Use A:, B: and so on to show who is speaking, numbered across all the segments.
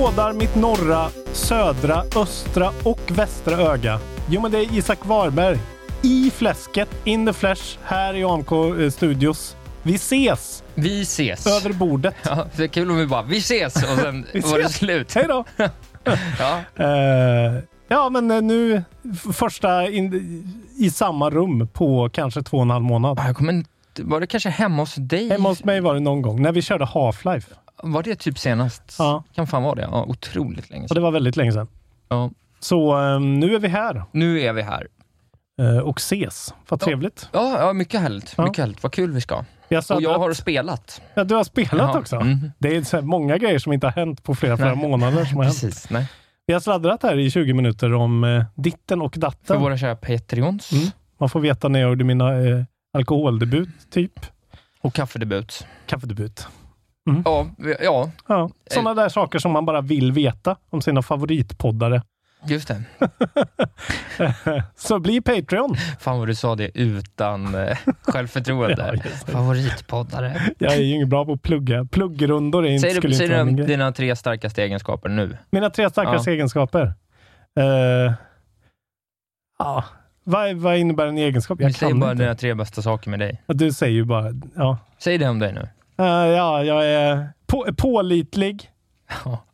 A: Skådar mitt norra, södra, östra och västra öga? Jo, men det är Isak Warberg. I fläsket, in the flesh, här i AMK eh, Studios. Vi ses!
B: Vi ses.
A: Över bordet.
B: Ja, det är kul om vi bara, vi ses och sen
A: Vi
B: var det slut.
A: Hej då!
B: Ja.
A: Eh, ja, men eh, nu första in, i samma rum på kanske två och en halv månad.
B: Jag kommer var det kanske hemma hos dig?
A: Hemma hos mig var det någon gång, när vi körde Half-Life.
B: Var det typ senast?
A: Ja.
B: Kan fan vara det. Ja, otroligt länge sedan.
A: det var väldigt länge sedan.
B: Ja.
A: Så eh, nu är vi här
B: Nu är vi här.
A: eh, och ses. Vad trevligt.
B: Ja, ja mycket härligt.
A: Ja.
B: Mycket härligt. Vad kul vi ska.
A: Jag
B: Och jag
A: att-
B: har spelat.
A: Ja, du har spelat
B: Ja.
A: också.
B: Mhm.
A: Det är så många grejer som inte har hänt på flera, flera
B: Nej.
A: månader. Som har hänt.
B: Precis. Nej.
A: Vi har sladdrat här i 20 minuter om eh, ditten och
B: För
A: datten.
B: våra kära Patreons.
A: Mm. Man får veta när jag gjorde mina eh, alkoholdebut, typ.
B: Och kaffedebut.
A: Kaffedebut.
B: Ja, vi- ja,
A: Ja, sådana där saker som man bara vill veta om sina favoritpoddare.
B: just det.
A: Så bli Patreon.
B: Fan vad du sa det utan eh, självförtroende.
A: Ja.
B: Favoritpoddare.
A: Jag är ju inget bra på att plugga. Pluggrundor är inte,
B: Säg,
A: skulle
B: du, säg
A: inte
B: du
A: grej.
B: dina tre starkaste egenskaper nu.
A: Mina tre starkaste
B: Ja.
A: egenskaper. Eh, ja, vad, vad innebär en egenskap? Jag
B: Vi säger bara
A: inte.
B: dina tre bästa saker med dig.
A: Ja, Du säger ju bara, ja.
B: Säg det om dig nu.
A: Eh, ja, jag är på, pålitlig,
B: Ja.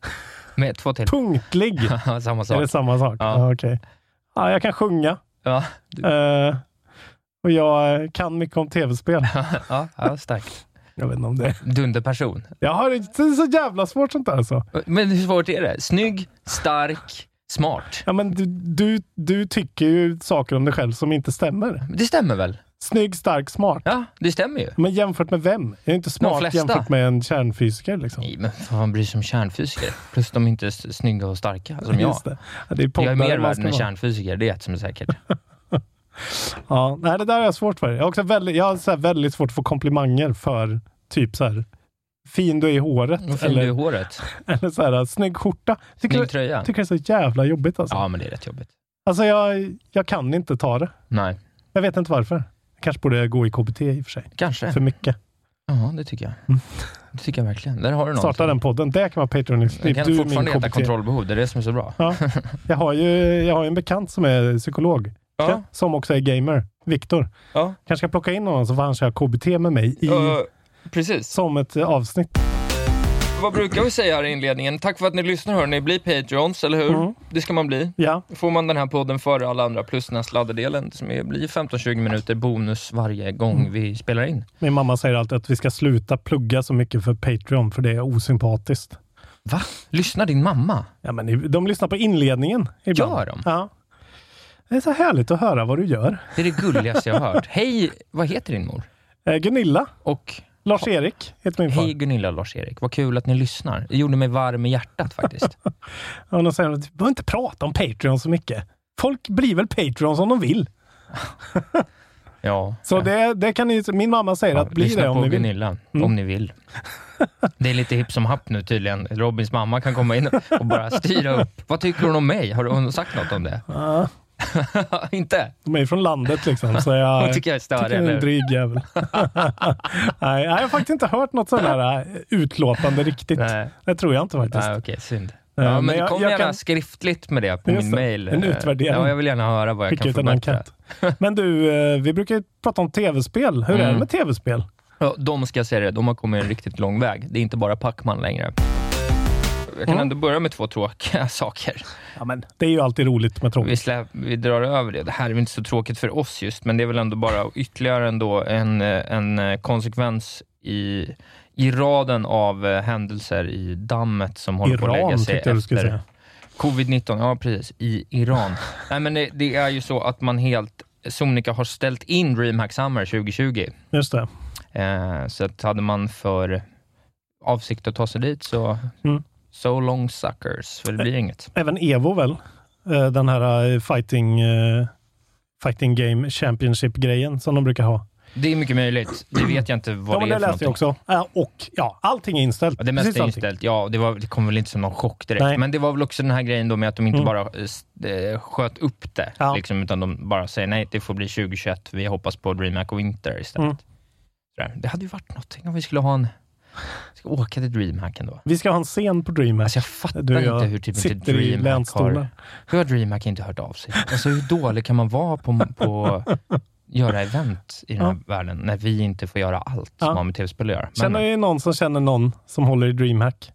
B: Med två till.
A: punktlig.
B: Samma
A: Är
B: sak.
A: det samma sak?
B: Ja.
A: Ja. okej. ja, jag kan sjunga.
B: Ja,
A: Eh, och jag kan mycket om tv-spel.
B: ja, ja, starkt.
A: Jag vet inte om det.
B: Dunderperson.
A: Jag har inte så jävla svårt sånt där alltså.
B: Men hur svårt är det? Snygg, stark, smart.
A: Ja, men du, du, du tycker ju saker om dig själv som inte stämmer.
B: Det stämmer väl?
A: Snygg, stark, smart.
B: Ja, det stämmer ju.
A: Men jämfört med vem? Jag är inte smart
B: flesta.
A: jämfört med en kärnfysiker. Liksom.
B: Nej, men fan bryr sig om kärnfysiker? Plus de är inte snygga och starka som jag.
A: Det. Det är
B: Jag är mer värd än
A: vara.
B: kärnfysiker, det är ett som är säkert.
A: Ja, nej, det där har jag svårt för. Jag har, också väldigt, jag har så väldigt svårt att få komplimanger för typ så här fin du är i håret.
B: Fin
A: eller,
B: du är i håret.
A: eller så här, snygg skjorta. Tycker,
B: Snygg tröja.
A: tycker det är så jävla jobbigt alltså.
B: Ja, men det är rätt jobbigt.
A: Alltså jag, jag kan inte ta det.
B: Nej,
A: Jag vet inte varför. Kanske borde gå i KBT i och för sig.
B: kanske.
A: För mycket.
B: Ja, det tycker jag. Det tycker jag verkligen. Där har du.
A: Starta den podden. Det kan vara Patreon. Typ
B: kan
A: du
B: fortfarande heta kontrollbehov, det är det som är så bra.
A: Ja. Jag har ju jag har en bekant som är psykolog.
B: Ja.
A: Som också är gamer. Viktor.
B: Ja.
A: Kanske ska plocka in honom så får han köra KBT med mig i,
B: Ja, precis.
A: som ett avsnitt.
B: Vad brukar vi säga här i inledningen? Tack för att ni lyssnar hörni. Bli Patreons, eller hur?
A: Mm.
B: Det ska man bli.
A: Ja.
B: Får man den här podden före alla andra plus den här sladderdelen som är, blir 15-20 minuter bonus varje gång
A: Mm.
B: vi spelar in.
A: Min mamma säger alltid att vi ska sluta plugga så mycket för Patreon för det är osympatiskt.
B: Va? Lyssnar din mamma?
A: Ja, men de lyssnar på inledningen ibland.
B: Gör de?
A: Ja. Det är så härligt att höra vad du gör.
B: Det är det gulligaste jag har hört. Hej, vad heter din mor?
A: Eh, Gunilla.
B: Och
A: Lars-Erik heter min far.
B: hej Gunilla och Lars-Erik. Vad kul att ni lyssnar. Det gjorde mig varm i hjärtat faktiskt.
A: Ja, de säger att vi behöver inte prata om Patreon så mycket. Folk blir väl Patreon som de vill.
B: Ja.
A: Så det, det kan ni, min mamma säger att bli det om ni vill.
B: Gunilla,
A: Mm.
B: om ni vill. Det är lite hipp som happ nu tydligen. Robins mamma kan komma in och bara styra upp. Vad tycker hon om mig? Har hon sagt något om det?
A: Ja,
B: inte?
A: De är ju från landet liksom. Så jag
B: tycker jag är störig,
A: tycker jag är en dryg jävel. Nej, jag har faktiskt inte hört något sådär äh, utlåtande riktigt.
B: Nej.
A: Det tror jag inte faktiskt.
B: Nej, okej, synd.
A: Eh,
B: Ja,
A: men
B: men
A: jag-
B: kom
A: jag
B: gärna
A: kan-
B: skriftligt med det på
A: Just
B: min mail.
A: en utvärdering.
B: Ja, jag vill gärna höra vad jag
A: Skicka
B: kan förbättra.
A: Men du, eh, vi brukar ju prata om tv-spel. Hur är det
B: Mm.
A: med tv-spel?
B: Ja, de ska jag säga det, de har kommit en riktigt lång väg. Det är inte bara Pacman längre. Jag kan
A: Mm.
B: ändå börja med två tråkiga saker.
A: Ja, men det är ju alltid roligt med tråkigt.
B: Vi, slä, vi drar över det. Det här är inte så tråkigt för oss just, men det är väl ändå bara ytterligare ändå en, eh, en eh, konsekvens i, i raden av eh, händelser i dammet som håller på att lägga
A: Iran
B: sig
A: tyckte jag du skulle
B: efter
A: säga.
B: covid-19. Ja, precis. I Iran. Nej, men det, det är ju så att man helt sonika har ställt in DreamHack Summer 2020.
A: Just det.
B: Eh, så att hade man för avsikt att ta sig dit så
A: Mm.
B: So long suckers, för det blir inget.
A: Även Evo väl? Eh, Den här eh, fighting, eh, fighting game championship-grejen som de brukar ha.
B: Det är mycket möjligt. Det vet jag inte vad
A: ja,
B: det
A: det
B: är för
A: läste jag också. Ja, och ja, allting är inställt.
B: Ja, det mesta är inställt. Ja, det, var, det kom väl inte som någon chock direkt.
A: Nej.
B: Men det var väl också den här grejen då med att de inte
A: Mm.
B: bara sköt upp det,
A: Ja.
B: liksom, utan de bara säger nej, det får bli 2021. Vi hoppas på DreamHack Winter istället.
A: Mm.
B: Det hade ju varit någonting om vi skulle ha en... Ska åka till DreamHack ändå.
A: Vi ska ha en scen på DreamHack.
B: Alltså jag fattar
A: Du jag
B: inte hur typ inte DreamHack har... Hur har DreamHack inte hört av sig? Alltså hur dålig kan man vara på, på göra event i den här världen när vi inte får göra allt
A: Ja.
B: som har med tv-spel att göra? Men,
A: Känner ju någon som känner någon som håller i DreamHack.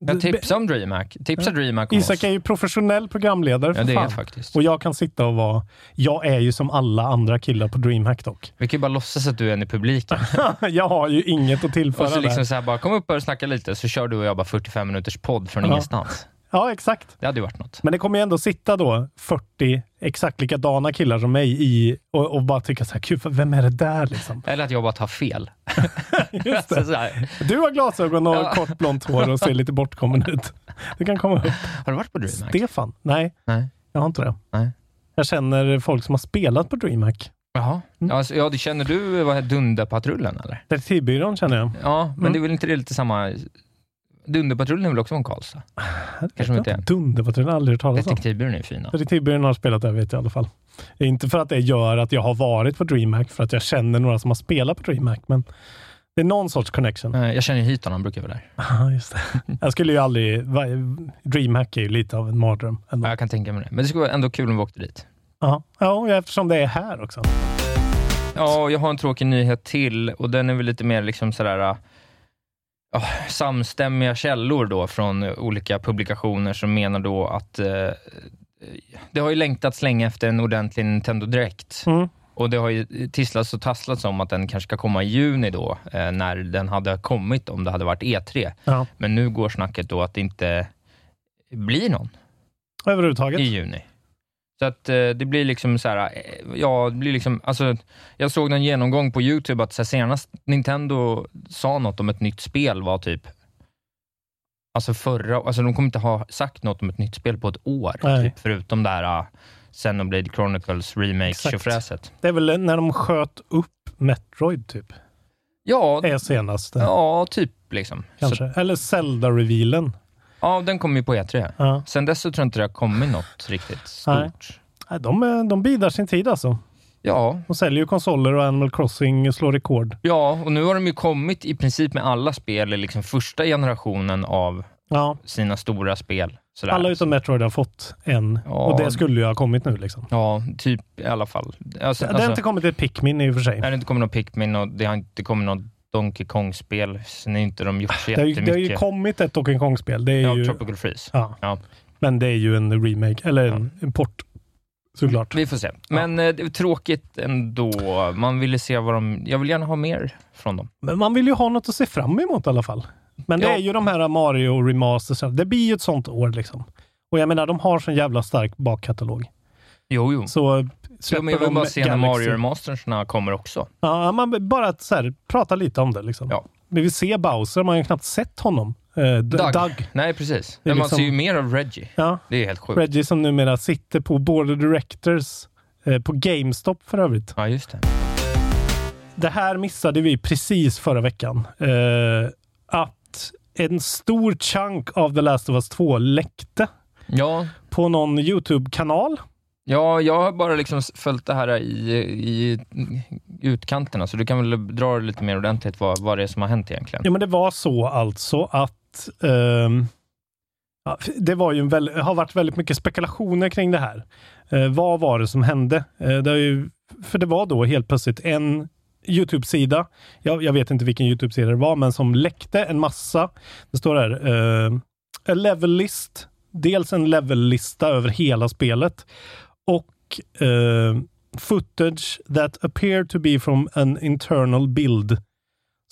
B: Jag tipsar om DreamHack. Tipsa DreamHack om
A: Isak
B: oss.
A: är ju professionell programledare
B: Ja,
A: för
B: det är
A: fan.
B: jag faktiskt.
A: Och jag kan sitta och vara... Jag är ju som alla andra killar på DreamHack dock.
B: Vi kan ju bara låtsas att du är en i publiken.
A: jag har ju inget att tillföra
B: och så liksom
A: där.
B: så här bara, kom upp och snacka lite, så kör du och jag bara 45 minuters podd från
A: Ja.
B: ingenstans.
A: Ja, exakt.
B: Det hade ju varit något.
A: Men det kommer ju ändå sitta då 40 exakt likadana killar som mig i och, och bara tycka så här, gud, vem är det där liksom?
B: Eller att jag bara tar fel.
A: Just det.
B: så.
A: Du har glasögon och
B: Ja.
A: kort blont hår och ser lite bortkommen ut. Du kan komma upp.
B: Har du varit på DreamHack?
A: Stefan? Nej,
B: Nej.
A: jag har inte det.
B: Nej.
A: Jag känner folk som har spelat på DreamHack.
B: Jaha.
A: Mm.
B: Alltså, ja, känner du vad Dunderpatrullen eller?
A: Detektivbyrån känner jag.
B: Ja, men
A: Mm.
B: det är väl inte det lite samma... Dunderpatrullen är väl också från Karlstad? Kanske inte är.
A: Dunderpatrullen har jag aldrig hört talas om.
B: Detektivbyrån är fina.
A: Detektivbyrån har spelat där vet jag i alla fall. Inte för att det gör att jag har varit på DreamHack, för att jag känner några som har spelat på DreamHack, men det är någon sorts connection.
B: Eh, Jag känner ju Hyton, han brukar vara där.
A: Ja, just det. Jag skulle ju aldrig... DreamHack är ju lite av en mardröm. Ändå.
B: Ja, jag kan tänka mig det. Men det skulle vara ändå kul om vi åkte dit.
A: Ja, ja, eftersom det är här också.
B: Ja, jag har en tråkig nyhet till och den är väl lite mer liksom sådär ja, samstämmiga källor då från olika publikationer som menar då att eh, det har ju längtats länge efter en ordentlig Nintendo Direct.
A: Mm.
B: Och det har ju tisslats och tasslats om att den kanske ska komma i juni då, eh, när den hade kommit om det hade varit E3.
A: Ja.
B: Men nu går snacket då att det inte blir någon
A: Överhuvudtaget.
B: i juni. Så att eh, det blir liksom så här, eh, ja, det blir liksom, alltså, jag såg någon genomgång på YouTube att så här, senast Nintendo sa något om ett nytt spel var typ, alltså förra, alltså de kommer inte ha sagt något om ett nytt spel på ett år,
A: Nej.
B: typ, förutom det här uh, Xenoblade Chronicles remake
A: Exakt.
B: tjofräset.
A: Det är väl när de sköt upp Metroid, typ.
B: Ja,
A: är senast.
B: ja, typ liksom.
A: Kanske.
B: Så,
A: Eller Zelda-revealen.
B: Ja, den kom ju på E3.
A: Ja.
B: Sen dess så tror jag inte det har kommit något riktigt
A: Nej.
B: stort.
A: Nej, De, är- de bidar sin tid alltså.
B: Ja,
A: De säljer ju konsoler och Animal Crossing slår rekord.
B: Ja, och nu har de ju kommit i princip med alla spel i liksom första generationen av
A: Ja,
B: sina stora spel. Sådär.
A: alla utom Metroid har fått en.
B: Ja.
A: Och det skulle ju ha kommit nu liksom.
B: Ja, typ i alla fall. Alltså,
A: det har
B: alltså,
A: inte kommit ett Pikmin i och för sig.
B: det har inte kommit något Pikmin och det har inte kommit något Donkey Kong-spel. Sen har inte de gjort så
A: Det ju, det har ju
B: jättemycket.
A: kommit ett Donkey Kong-spel. Det är
B: Ja,
A: ju,
B: Tropical Freeze.
A: ja.
B: Ja.
A: Men det är ju en remake, eller en, en port. Såklart.
B: Vi får se. Men eh, det är tråkigt ändå. Man ville se vad de... Jag vill gärna ha mer från dem.
A: Men man vill ju ha något att se fram emot i alla fall. Men det
B: Ja.
A: är ju de här Mario Remasters. Det blir ju ett sånt år liksom. Och jag menar, de har sån jävla stark bakkatalog.
B: Jo, jo.
A: Så
B: Men jag vill
A: de
B: bara se när. Mario Remastersna kommer också.
A: Ja, man bara att så här, prata lite om det liksom.
B: Ja.
A: Vi vill se Bowser, man har ju knappt sett honom. Eh,
B: Doug.
A: Doug.
B: Nej, precis. Men man
A: liksom-
B: ser ju mer av Reggie.
A: Ja.
B: Det är helt sjukt.
A: Reggie som numera sitter på Board of Directors eh, på GameStop för övrigt.
B: Ja, just det.
A: Det här missade vi precis förra veckan. Eh, att en stor chunk av The Last of Us 2 läckte
B: Ja,
A: på någon YouTube-kanal.
B: Ja, jag har bara liksom följt det här i, i utkanterna, så du kan väl dra det lite mer ordentligt vad, vad det är som har hänt egentligen.
A: Ja, men det var så alltså att um, ja, det var ju en väl, har varit väldigt mycket spekulationer kring det här. Eh, vad var det som hände? Eh, det ju, för det var då helt plötsligt en Youtube-sida, jag, jag vet inte vilken Youtube-sida det var, men som läckte en massa. Det står här, eh, a level list. Dels en level-lista över hela spelet och eh, footage that appear to be from an internal build.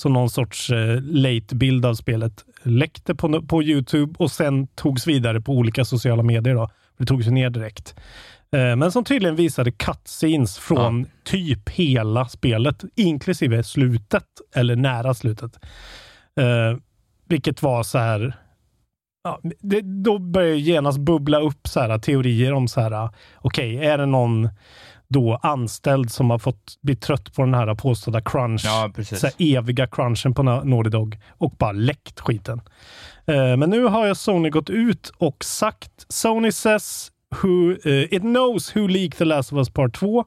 A: Så någon sorts eh, late bild av spelet läckte på, på Youtube och sen togs vidare på olika sociala medier. Då. Det togs ju ner direkt. Eh, men som tydligen visade cutscenes från ja. typ hela spelet, inklusive slutet, eller nära slutet. Eh, vilket var så här... Ja, det, då börjar genast bubbla upp så här, teorier om så här, okej, okay, är det någon då anställd som har fått bli trött på den här påstådda crunch,
B: ja,
A: så här, eviga crunchen på Naughty Dog och bara läckt skiten. Uh, men nu har jag Sony gått ut och sagt, Sony says who, uh, it knows who leaked The Last of Us Part 2.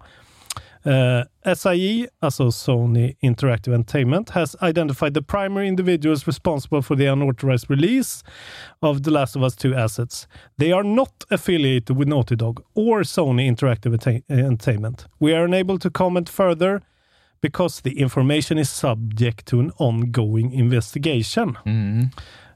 A: Uh, SIE, alltså Sony Interactive Entertainment, has identified the primary individuals responsible for the unauthorized release of The Last of Us 2 assets. They are not affiliated with Naughty Dog or Sony Interactive Entertainment. We are unable to comment further because the information is subject to an ongoing investigation.
B: Mm.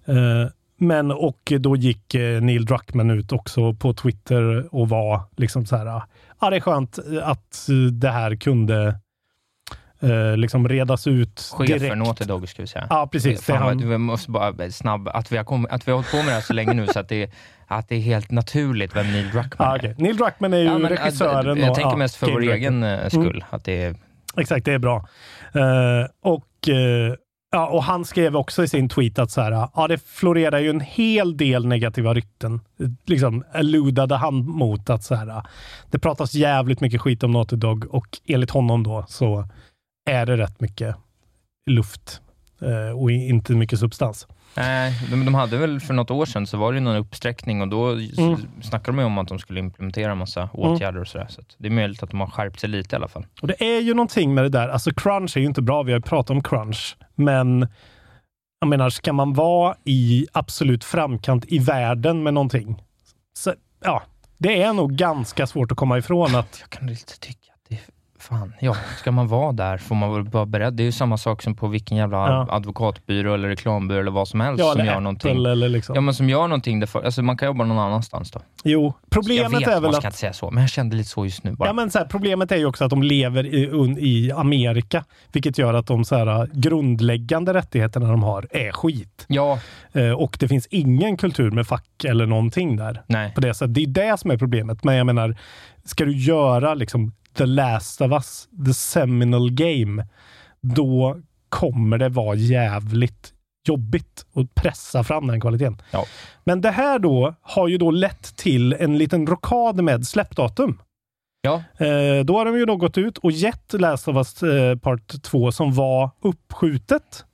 A: Uh, men och då gick eh, Neil Druckmann ut också på Twitter och var liksom så här. Ja, det är skönt att det här kunde eh, liksom redas ut
B: Chef
A: direkt.
B: för Naughty Dog, ska vi säga.
A: Ja, precis.
B: Fan, han... Vi måste bara snabb, att vi, har kommit, att vi har hållit på med det här så länge nu så att det, att det är helt naturligt vem Neil Druckmann
A: ah, okay. är. Neil Druckmann är ju ja, men, regissören.
B: Jag,
A: och,
B: tänker
A: ja,
B: mest för vår egen mm. skull. Mm. Att det är...
A: Exakt, det är bra. Uh, och uh, Ja, och han skrev också i sin tweet att så här, ja, det florerar ju en hel del negativa rykten. Liksom alludade han mot att så här, det pratas jävligt mycket skit om Naughty Dog och enligt honom då så är det rätt mycket luft eh, och inte mycket substans.
B: Nej, de, de hade väl för något år sedan så var det någon uppsträckning och då mm. snackade de om att de skulle implementera en massa åtgärder och sådär. Så det är möjligt att de har skärpt sig lite i alla fall.
A: Och det är ju någonting med det där, alltså crunch är ju inte bra, vi har pratat om crunch, men jag menar, ska man vara i absolut framkant i världen med någonting, så ja, det är nog ganska svårt att komma ifrån att...
B: Jag kan inte tycka fan, ja, ska man vara där får man väl vara beredd. Det är ju samma sak som på vilken jävla ja. advokatbyrå eller reklambyrå eller vad som helst
A: ja,
B: som gör någonting.
A: Eller liksom.
B: Ja, men som gör någonting. Därför, alltså man kan jobba någon annanstans då.
A: Jo, problemet
B: jag vet,
A: är väl
B: man ska
A: att...
B: inte säga så, men jag kände lite så just nu bara.
A: Ja, men så här, problemet är ju också att de lever i, i Amerika, vilket gör att de så här, grundläggande rättigheterna de har är skit.
B: Ja.
A: Eh, och det finns ingen kultur med fack eller någonting där.
B: Nej.
A: På det, sättet. det är det som är problemet. Men jag menar, ska du göra liksom The Last of Us, The Seminal Game, då kommer det vara jävligt jobbigt att pressa fram den kvaliteten.
B: Ja.
A: Men det här då har ju då lett till en liten rockad med släppdatum.
B: Ja.
A: Eh, då har de ju då gått ut och gett Last of Us eh, Part 2 som var uppskjutet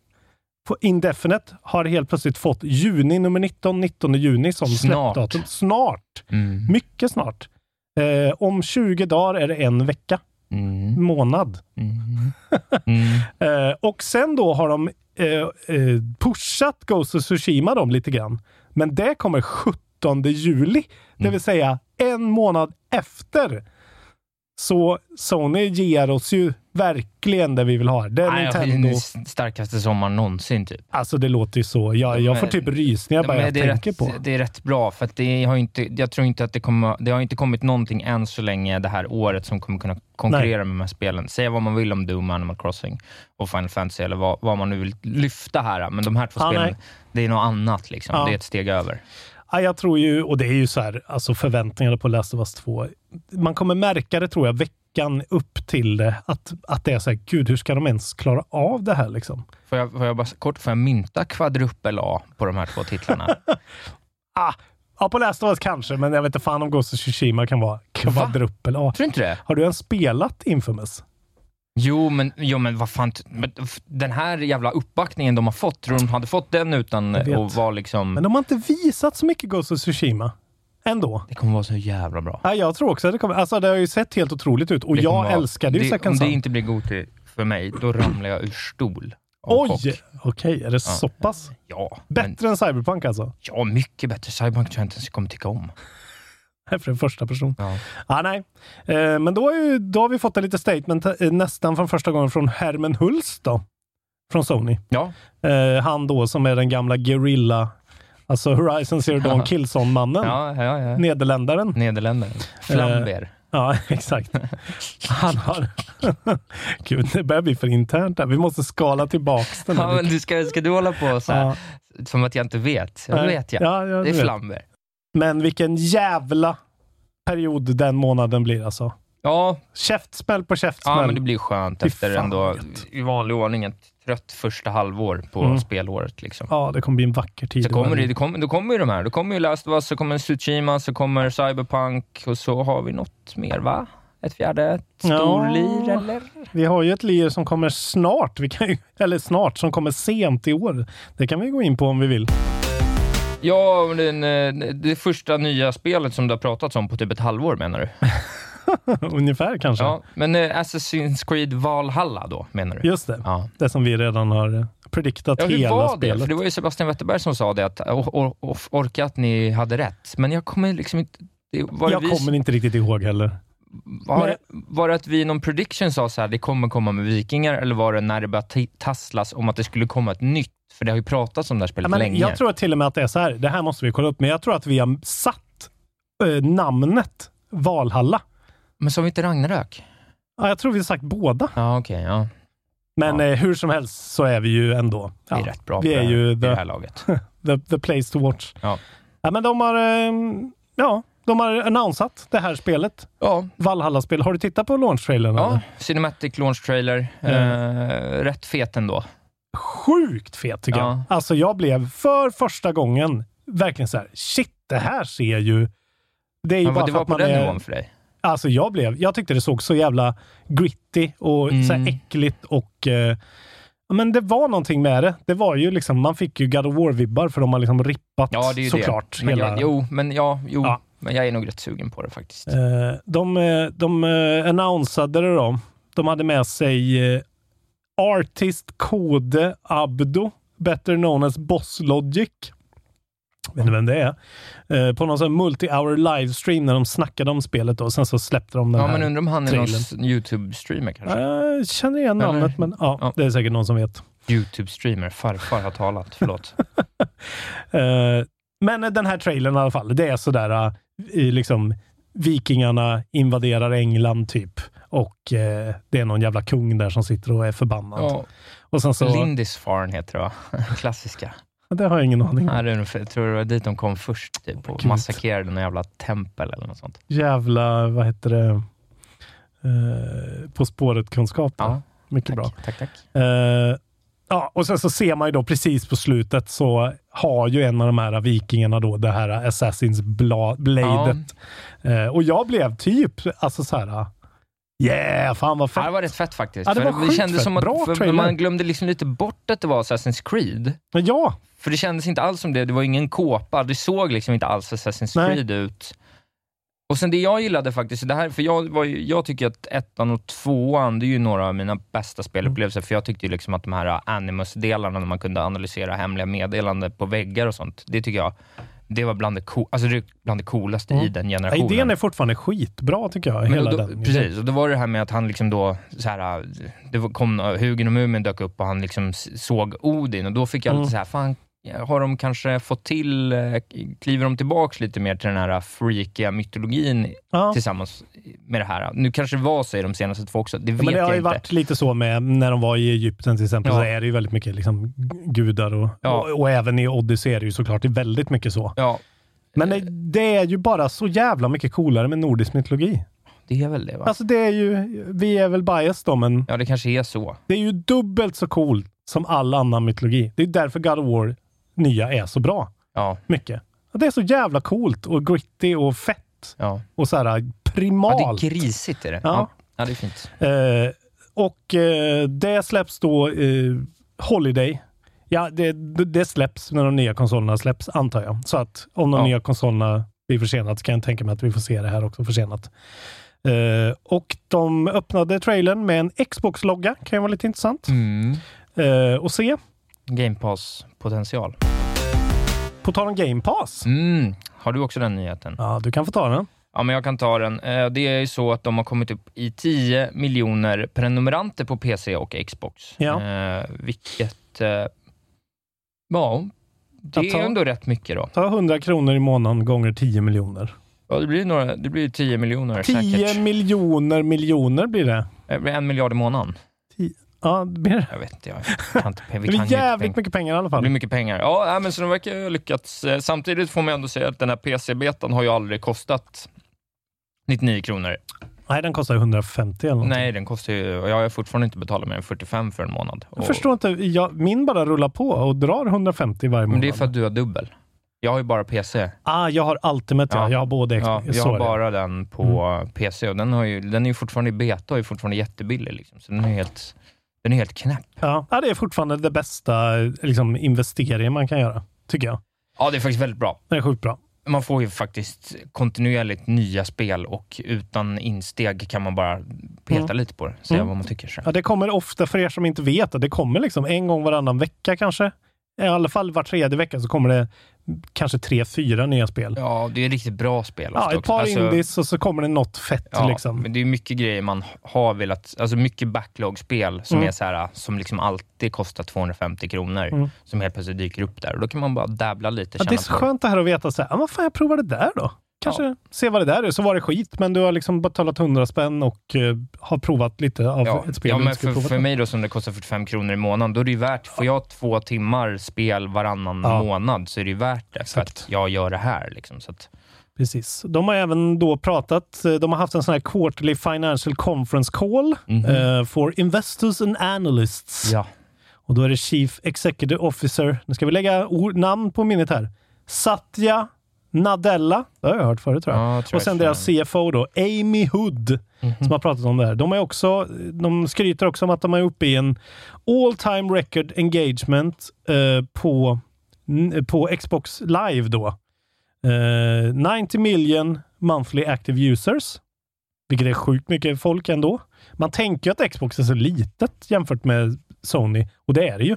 A: på Indefinite har helt plötsligt fått juni nummer 19, 19 juni som
B: snart.
A: släppdatum. Snart!
B: Mm.
A: Mycket snart. Eh, om 20 dagar är det en vecka.
B: Mm.
A: Månad.
B: Mm. Mm.
A: eh, och sen då har de eh, eh, pushat Ghost of Tsushima dem lite grann. Men det kommer 17 juli, det
B: Mm.
A: vill säga en månad efter. Så Sony ger oss ju verkligen det vi vill ha. Det är
B: Nej,
A: Nintendo.
B: Den starkaste sommaren någonsin typ.
A: Alltså det låter ju så. Jag, jag får typ rysningar bara jag tänker
B: rätt,
A: på.
B: det är rätt bra, för att det har inte, jag tror inte att det kommer, det har inte kommit någonting än så länge det här året som kommer kunna konkurrera med de här spelen. Säga vad man vill om Doom, Animal Crossing och Final Fantasy, eller vad, vad man nu vill lyfta här, men de här två
A: Ja,
B: spelen,
A: nej.
B: det är något annat. Liksom.
A: Ja.
B: Det är ett steg över.
A: Ja, jag tror ju, och det är ju så här, alltså förväntningarna på Last of Us 2. Man kommer märka det tror jag veckan upp till det, att, att det är så här, gud hur ska de ens klara av det här liksom?
B: Får jag, får jag bara kort, får jag mynta kvadrupel A på de här två titlarna?
A: Ah, ja, på Last of Us kanske, men jag vet inte fan om Ghost of Tsushima kan vara kvadruppel A.
B: Tror du inte det?
A: Har du ens spelat Infamous?
B: Jo, men, jo, men vad fan, men den här jävla uppbackningen de har fått, tror du de hade fått den utan att vara liksom...
A: Men de har inte visat så mycket Ghost of Tsushima. Ändå.
B: Det kommer vara så jävla bra.
A: Ja, jag tror också att det kommer. Alltså det har ju sett helt otroligt ut och jag
B: vara-
A: älskade ju
B: det,
A: Second
B: Om det inte blir Goti för mig, då ramlar jag ur stol.
A: Oj! Okej, är det så pass?
B: Ja,
A: Bättre än Cyberpunk alltså?
B: ja, mycket bättre. Cyberpunk tror jag inte ens jag kommer tycka om.
A: För en första person.
B: Ja.
A: Ah, nej. Eh, men då, ju, då har vi fått en lite statement eh, nästan från första gången från Herman Hulst då. Från Sony.
B: Ja,
A: Eh, han då som är den gamla Guerrilla, alltså Horizon Zero Dawn Killzone-mannen.
B: ja, ja. ja.
A: Nederländaren.
B: Nederländerna. Flamber.
A: Ja, exakt. Han har... Gud, det börjar bli för internt här. Vi måste skala tillbaks den.
B: Ja, men du ska, ska du hålla på så här, som att jag inte vet? Ja, det
A: Nej.
B: vet jag.
A: Ja,
B: det är. Flamber.
A: Men vilken jävla period den månaden blir alltså.
B: Ja,
A: Käftsmäll på käftsmäll.
B: ja, men det blir skönt efter ändå, i vanlig ordning, ett trött första halvår på
A: Mm.
B: spelåret. Liksom.
A: Ja, det kommer bli en vacker tid.
B: Så kommer det, det kommer, då kommer ju de här. Då kommer ju Last of Us, så kommer Tsushima, så kommer Cyberpunk och så har vi något mer va? Ett fjärde ett
A: Ja.
B: storlir eller?
A: Vi har ju ett lir som kommer snart, vi kan ju, eller snart, som kommer sent i år. Det kan vi gå in på om vi vill.
B: Ja, men den, eh, det första nya spelet som du har pratat om på typ ett halvår menar du?
A: Ungefär kanske.
B: Ja, men eh, Assassin's Creed Valhalla då menar du?
A: Just det.
B: Ja.
A: Det som vi redan har eh, prediktat
B: Ja, hur
A: hela
B: var det?
A: spelet.
B: För det var ju Sebastian Wetterberg som sa det, att or, or, or, orka att ni hade rätt. Men jag kommer liksom inte... Det, var, det
A: Jag
B: vi,
A: kommer inte riktigt ihåg heller.
B: Var, det- var det att vi i någon prediction sa så här, det kommer komma med vikingar, eller var det när det började tasslas om att det skulle komma ett nytt? För det har ju pratats om det här
A: Ja,
B: spelet
A: men
B: länge.
A: jag tror till och med att det är så här, det här måste vi kolla upp, men jag tror att vi har satt eh, namnet Valhalla.
B: Men sa vi inte Ragnarök?
A: Ja, jag tror vi har sagt båda.
B: Ja, okej. ja.
A: Men
B: Ja.
A: eh, hur som helst så är vi ju ändå...
B: Vi är
A: ja,
B: rätt bra
A: vi är ju
B: i det
A: the-
B: här laget.
A: the, the place to watch.
B: Ja.
A: Ja, men de har, eh, ja, de har annonsat det här spelet.
B: Ja,
A: Valhalla-spel. Har du tittat på launch-trailern?
B: ja.
A: eller?
B: Cinematic Launch Trailer. Eh, rätt fet ändå.
A: Sjukt fet tycker
B: Ja.
A: jag. Alltså jag blev för första gången verkligen så här, shit, det här ser ju... Det är ju
B: Men
A: bara
B: det var på
A: man
B: den
A: är...
B: nivån för dig?
A: Alltså jag blev, jag tyckte det såg så jävla gritty och så här
B: Mm.
A: äckligt och eh, men det var någonting med det. Det var ju liksom, man fick ju God of War-vibbar för de har liksom rippat
B: Ja, det är ju
A: såklart.
B: det. Men
A: hela,
B: jag, jo, men ja, jo.
A: Ja.
B: Men jag är nog rätt sugen på det faktiskt.
A: Eh, de eh, de eh, annonsade det då. De hade med sig Artist Kode Abdo, better known as Boss Logic. Vet inte vem det är. På någon sån multi-hour livestream när de snackade om spelet då. Sen så släppte de den
B: Ja,
A: här
B: men undrar om han är någon YouTube-streamer kanske?
A: Jag känner igen namnet, men ja,
B: Ja.
A: det är säkert någon som vet.
B: YouTube-streamer, farfar har talat, förlåt.
A: Men den här trailern i alla fall, det är sådär liksom vikingarna invaderar England typ. Och eh, det är någon jävla kung där som sitter och är förbannad.
B: ja,
A: Och sen så...
B: Lindisfarne heter det va? Klassiska.
A: Det har jag ingen aning om.
B: Nej, jag tror det var dit de kom först typ, och
A: Gud.
B: massakrerade någon jävla tempel eller något sånt.
A: Jävla, vad heter det? Eh, på spåret-kunskap.
B: Ja,
A: Mycket
B: tack,
A: bra.
B: tack, tack.
A: Eh, ja, och sen så ser man ju då precis på slutet så har ju en av de här vikingarna då det här Assassins bla, bladet. Eh, och jag blev typ, alltså så här, yeah, fan vad
B: Ja,
A: fett.
B: det var rätt fett faktiskt.
A: Ja, det
B: För
A: var sjukt
B: kändes
A: fett.
B: som att
A: Bra
B: för man glömde liksom lite bort att det var Assassin's Creed.
A: Ja,
B: För det kändes inte alls som det. Det var ingen kåpa. Det såg liksom inte alls Assassin's
A: Nej.
B: Creed ut. Och sen det jag gillade faktiskt, det här, för jag, var jag tycker att ettan och tvåan, det är ju några av mina bästa spelupplevelser, för jag tyckte ju liksom att de här Animus-delarna, när man kunde analysera hemliga meddelanden på väggar och sånt, det tycker jag, det var bland det, co- alltså det bland det coolaste i den
A: ja,
B: generationen.
A: idén är fortfarande skitbra tycker jag.
B: Men
A: Hela
B: då,
A: den.
B: Precis, och då var det här med att han liksom då, så här, det kom, Hugin och Mumin dök upp och han liksom såg Odin och då fick jag
A: Mm.
B: lite så här, fan, har de kanske fått till, eh, kliver de tillbaks lite mer till den här freakiga mytologin
A: Ja.
B: tillsammans med det här? Nu kanske det var så i de senaste två också, det
A: Ja,
B: vet
A: men det har
B: jag
A: ju
B: inte.
A: varit lite så med när de var i Egypten till exempel,
B: Ja.
A: så är det ju väldigt mycket liksom gudar och,
B: Ja.
A: och, och även i Odyssey är det ju såklart det är väldigt mycket så.
B: Ja,
A: Men det, det är ju bara så jävla mycket coolare med nordisk mytologi.
B: det är väl det va?
A: Alltså det är ju, vi är väl biased då, men
B: ja, det kanske är så.
A: det är ju dubbelt så coolt som all annan mytologi. Det är därför God of War nya är så bra.
B: Ja,
A: Mycket. Det är så jävla coolt och gritty och fett
B: ja.
A: och så här
B: ja
A: primalt.
B: det är grisigt är det.
A: Ja.
B: Ja. ja, det är fint.
A: Eh, och eh, det släpps då eh, Holiday. Ja, det, det släpps när de nya konsolerna släpps, antar jag. Så att om de
B: Ja.
A: nya konsolerna blir försenat så kan jag tänka mig att vi får se det här också försenat. Eh, och de öppnade trailern med en Xbox-logga. Kan ju vara lite intressant
B: Mm.
A: eh, att se.
B: Game Pass-potential.
A: På tal om Game Pass.
B: Mm. Har du också den nyheten?
A: Ja, du kan få ta den.
B: Ja, men jag kan ta den. Eh, Det är ju så att de har kommit upp i 10 miljoner prenumeranter på PC och Xbox.
A: Ja.
B: Eh, vilket... Eh, ja, det
A: Att ta-
B: är ändå rätt mycket då.
A: Ta 100 kronor i månaden gånger 10 miljoner.
B: Ja, det blir, några, det blir 10 miljoner
A: 10
B: säkert.
A: miljoner miljoner blir det.
B: Det blir en miljard i månaden.
A: Ja, det blir det.
B: Jag vet inte. Jag kan inte, vi
A: Det
B: kan ju
A: blir
B: inte
A: jävligt
B: pengar.
A: mycket pengar i alla
B: Det
A: fall.
B: blir mycket pengar. Ja, men så de verkar ha lyckats. Eh, Samtidigt får man ändå säga att den här PC-betan har ju aldrig kostat 99 kronor.
A: Nej, den kostar ju 150 eller något.
B: Nej, den kostar ju... Jag har fortfarande inte betalat mer än 45 för en månad.
A: Jag
B: Och-
A: förstår inte. Jag, min bara rullar på och drar 150 varje månad.
B: Men det är för att du har dubbel. Jag har ju bara PC.
A: Ah, jag har Ultimate, ja.
B: Ja.
A: Jag har både
B: Ja, jag har
A: det.
B: bara den på PC och den, har ju, den är ju fortfarande i beta och är fortfarande jättebillig. Liksom. Så den är helt, den är helt knäpp.
A: Ja. det är fortfarande det bästa liksom, investeringen man kan göra, tycker jag.
B: Ja, det är faktiskt väldigt bra.
A: Det är sjukt bra.
B: Man får ju faktiskt kontinuerligt nya spel och utan insteg kan man bara peta
A: Mm.
B: lite på det. Säga
A: Mm.
B: vad man tycker. Så.
A: Ja, det kommer ofta, för er som inte vet, det kommer liksom en gång varannan vecka kanske. I alla fall var tredje vecka så kommer det kanske tre, fyra nya spel.
B: Ja, det är riktigt bra spel.
A: Ja, ett
B: också.
A: par
B: Alltså,
A: indies och så kommer det något fett.
B: Ja,
A: liksom.
B: men det är mycket grejer man har velat, alltså mycket backlog-spel som
A: Mm.
B: är så här, som liksom alltid kostar 250 kronor,
A: Mm.
B: som helt plötsligt dyker upp där. Och då kan man bara dabbla lite,
A: Ja, det är så skönt det här att veta så här, ja, vad fan, jag provar det där då. Kanske se vad det där är, så var det skit, men du har liksom betalat 100 spänn och eh, har provat lite av
B: Ja,
A: ett spel
B: ja men för, för mig då som det kostar 45 kronor i månaden, då är det ju värt, får jag två timmar spel varannan
A: Ja.
B: månad så är det ju värt det för att jag gör det här. Liksom, så att,
A: Precis. De har även då pratat, eh, de har haft en sån här quarterly financial conference call
B: Mhm.
A: eh, for investors and analysts.
B: ja.
A: Och då är det Chief Executive Officer, nu ska vi lägga ord, namn på minnet här, Satya Nadella, det har jag hört förut tror jag.
B: Ja, tror
A: och sen
B: jag
A: deras CFO då, Amy Hood,
B: Mhm.
A: som har pratat om det här. De, är också, de skryter också om att de är uppe i en all time record engagement eh, på, på Xbox Live då. Eh, 90 million monthly active users, vilket är sjukt mycket folk ändå. Man tänker ju att Xbox är så litet jämfört med Sony, och det är det ju.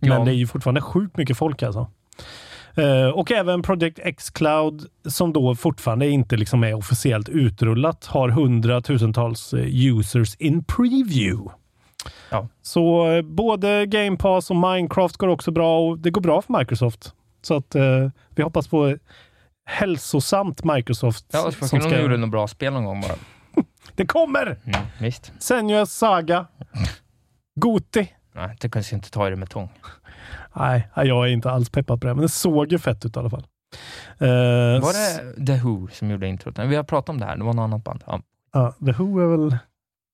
A: Men
B: Ja.
A: det är ju fortfarande sjukt mycket folk alltså. Eh, och även Project X Cloud som då fortfarande inte liksom är officiellt utrullat har hundratusentals eh, users in preview.
B: Ja.
A: Så eh, både Game Pass och Minecraft går också bra och det går bra för Microsoft. Så att eh, vi hoppas på hälsosamt Microsoft.
B: Ja,
A: som
B: för de gjorde något bra spel någon gång bara.
A: Det kommer!
B: Mm, visst.
A: Senua's Saga. Goti.
B: Nej, det kanske inte ta i det med tång.
A: Nej, jag är inte alls peppad på det, men det såg ju fett ut i alla fall. Eh,
B: Var det The Who som gjorde introt? Vi har pratat om det här, det var något annat band. Ja,
A: Ja, The Who är väl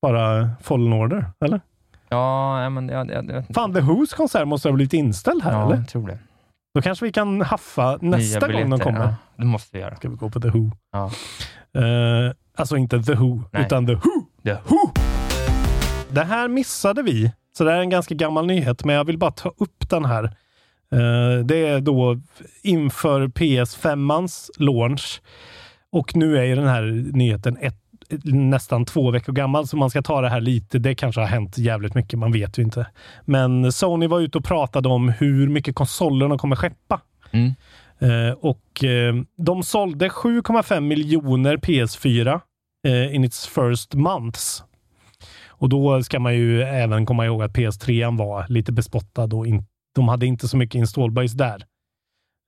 A: bara Fallen Order, eller?
B: ja men jag, jag, jag,
A: Fan, The Whos konsert måste ha blivit inställd här,
B: ja,
A: eller?
B: jag tror det.
A: Då kanske vi kan haffa nästa
B: Nya
A: gång de
B: biljetter,
A: kommer.
B: Ja, det måste vi göra.
A: Ska vi gå på The Who.
B: Ja.
A: Eh, alltså inte The Who,
B: Nej.
A: utan The Who.
B: The
A: Who! Det här missade vi, så det är en ganska gammal nyhet, men jag vill bara ta upp den här. Eh, det är då inför PS5ans launch och nu är ju den här nyheten ett, nästan två veckor gammal, så man ska ta det här lite. Det kanske har hänt jävligt mycket, man vet ju inte. Men Sony var ute och pratade om hur mycket konsoler de kommer skeppa.
B: Mm.
A: Eh, och eh, de sålde 7,5 miljoner PS4 eh, in its first months. Och då ska man ju även komma ihåg att PS3 var lite bespottad och in, de hade inte så mycket installbase där.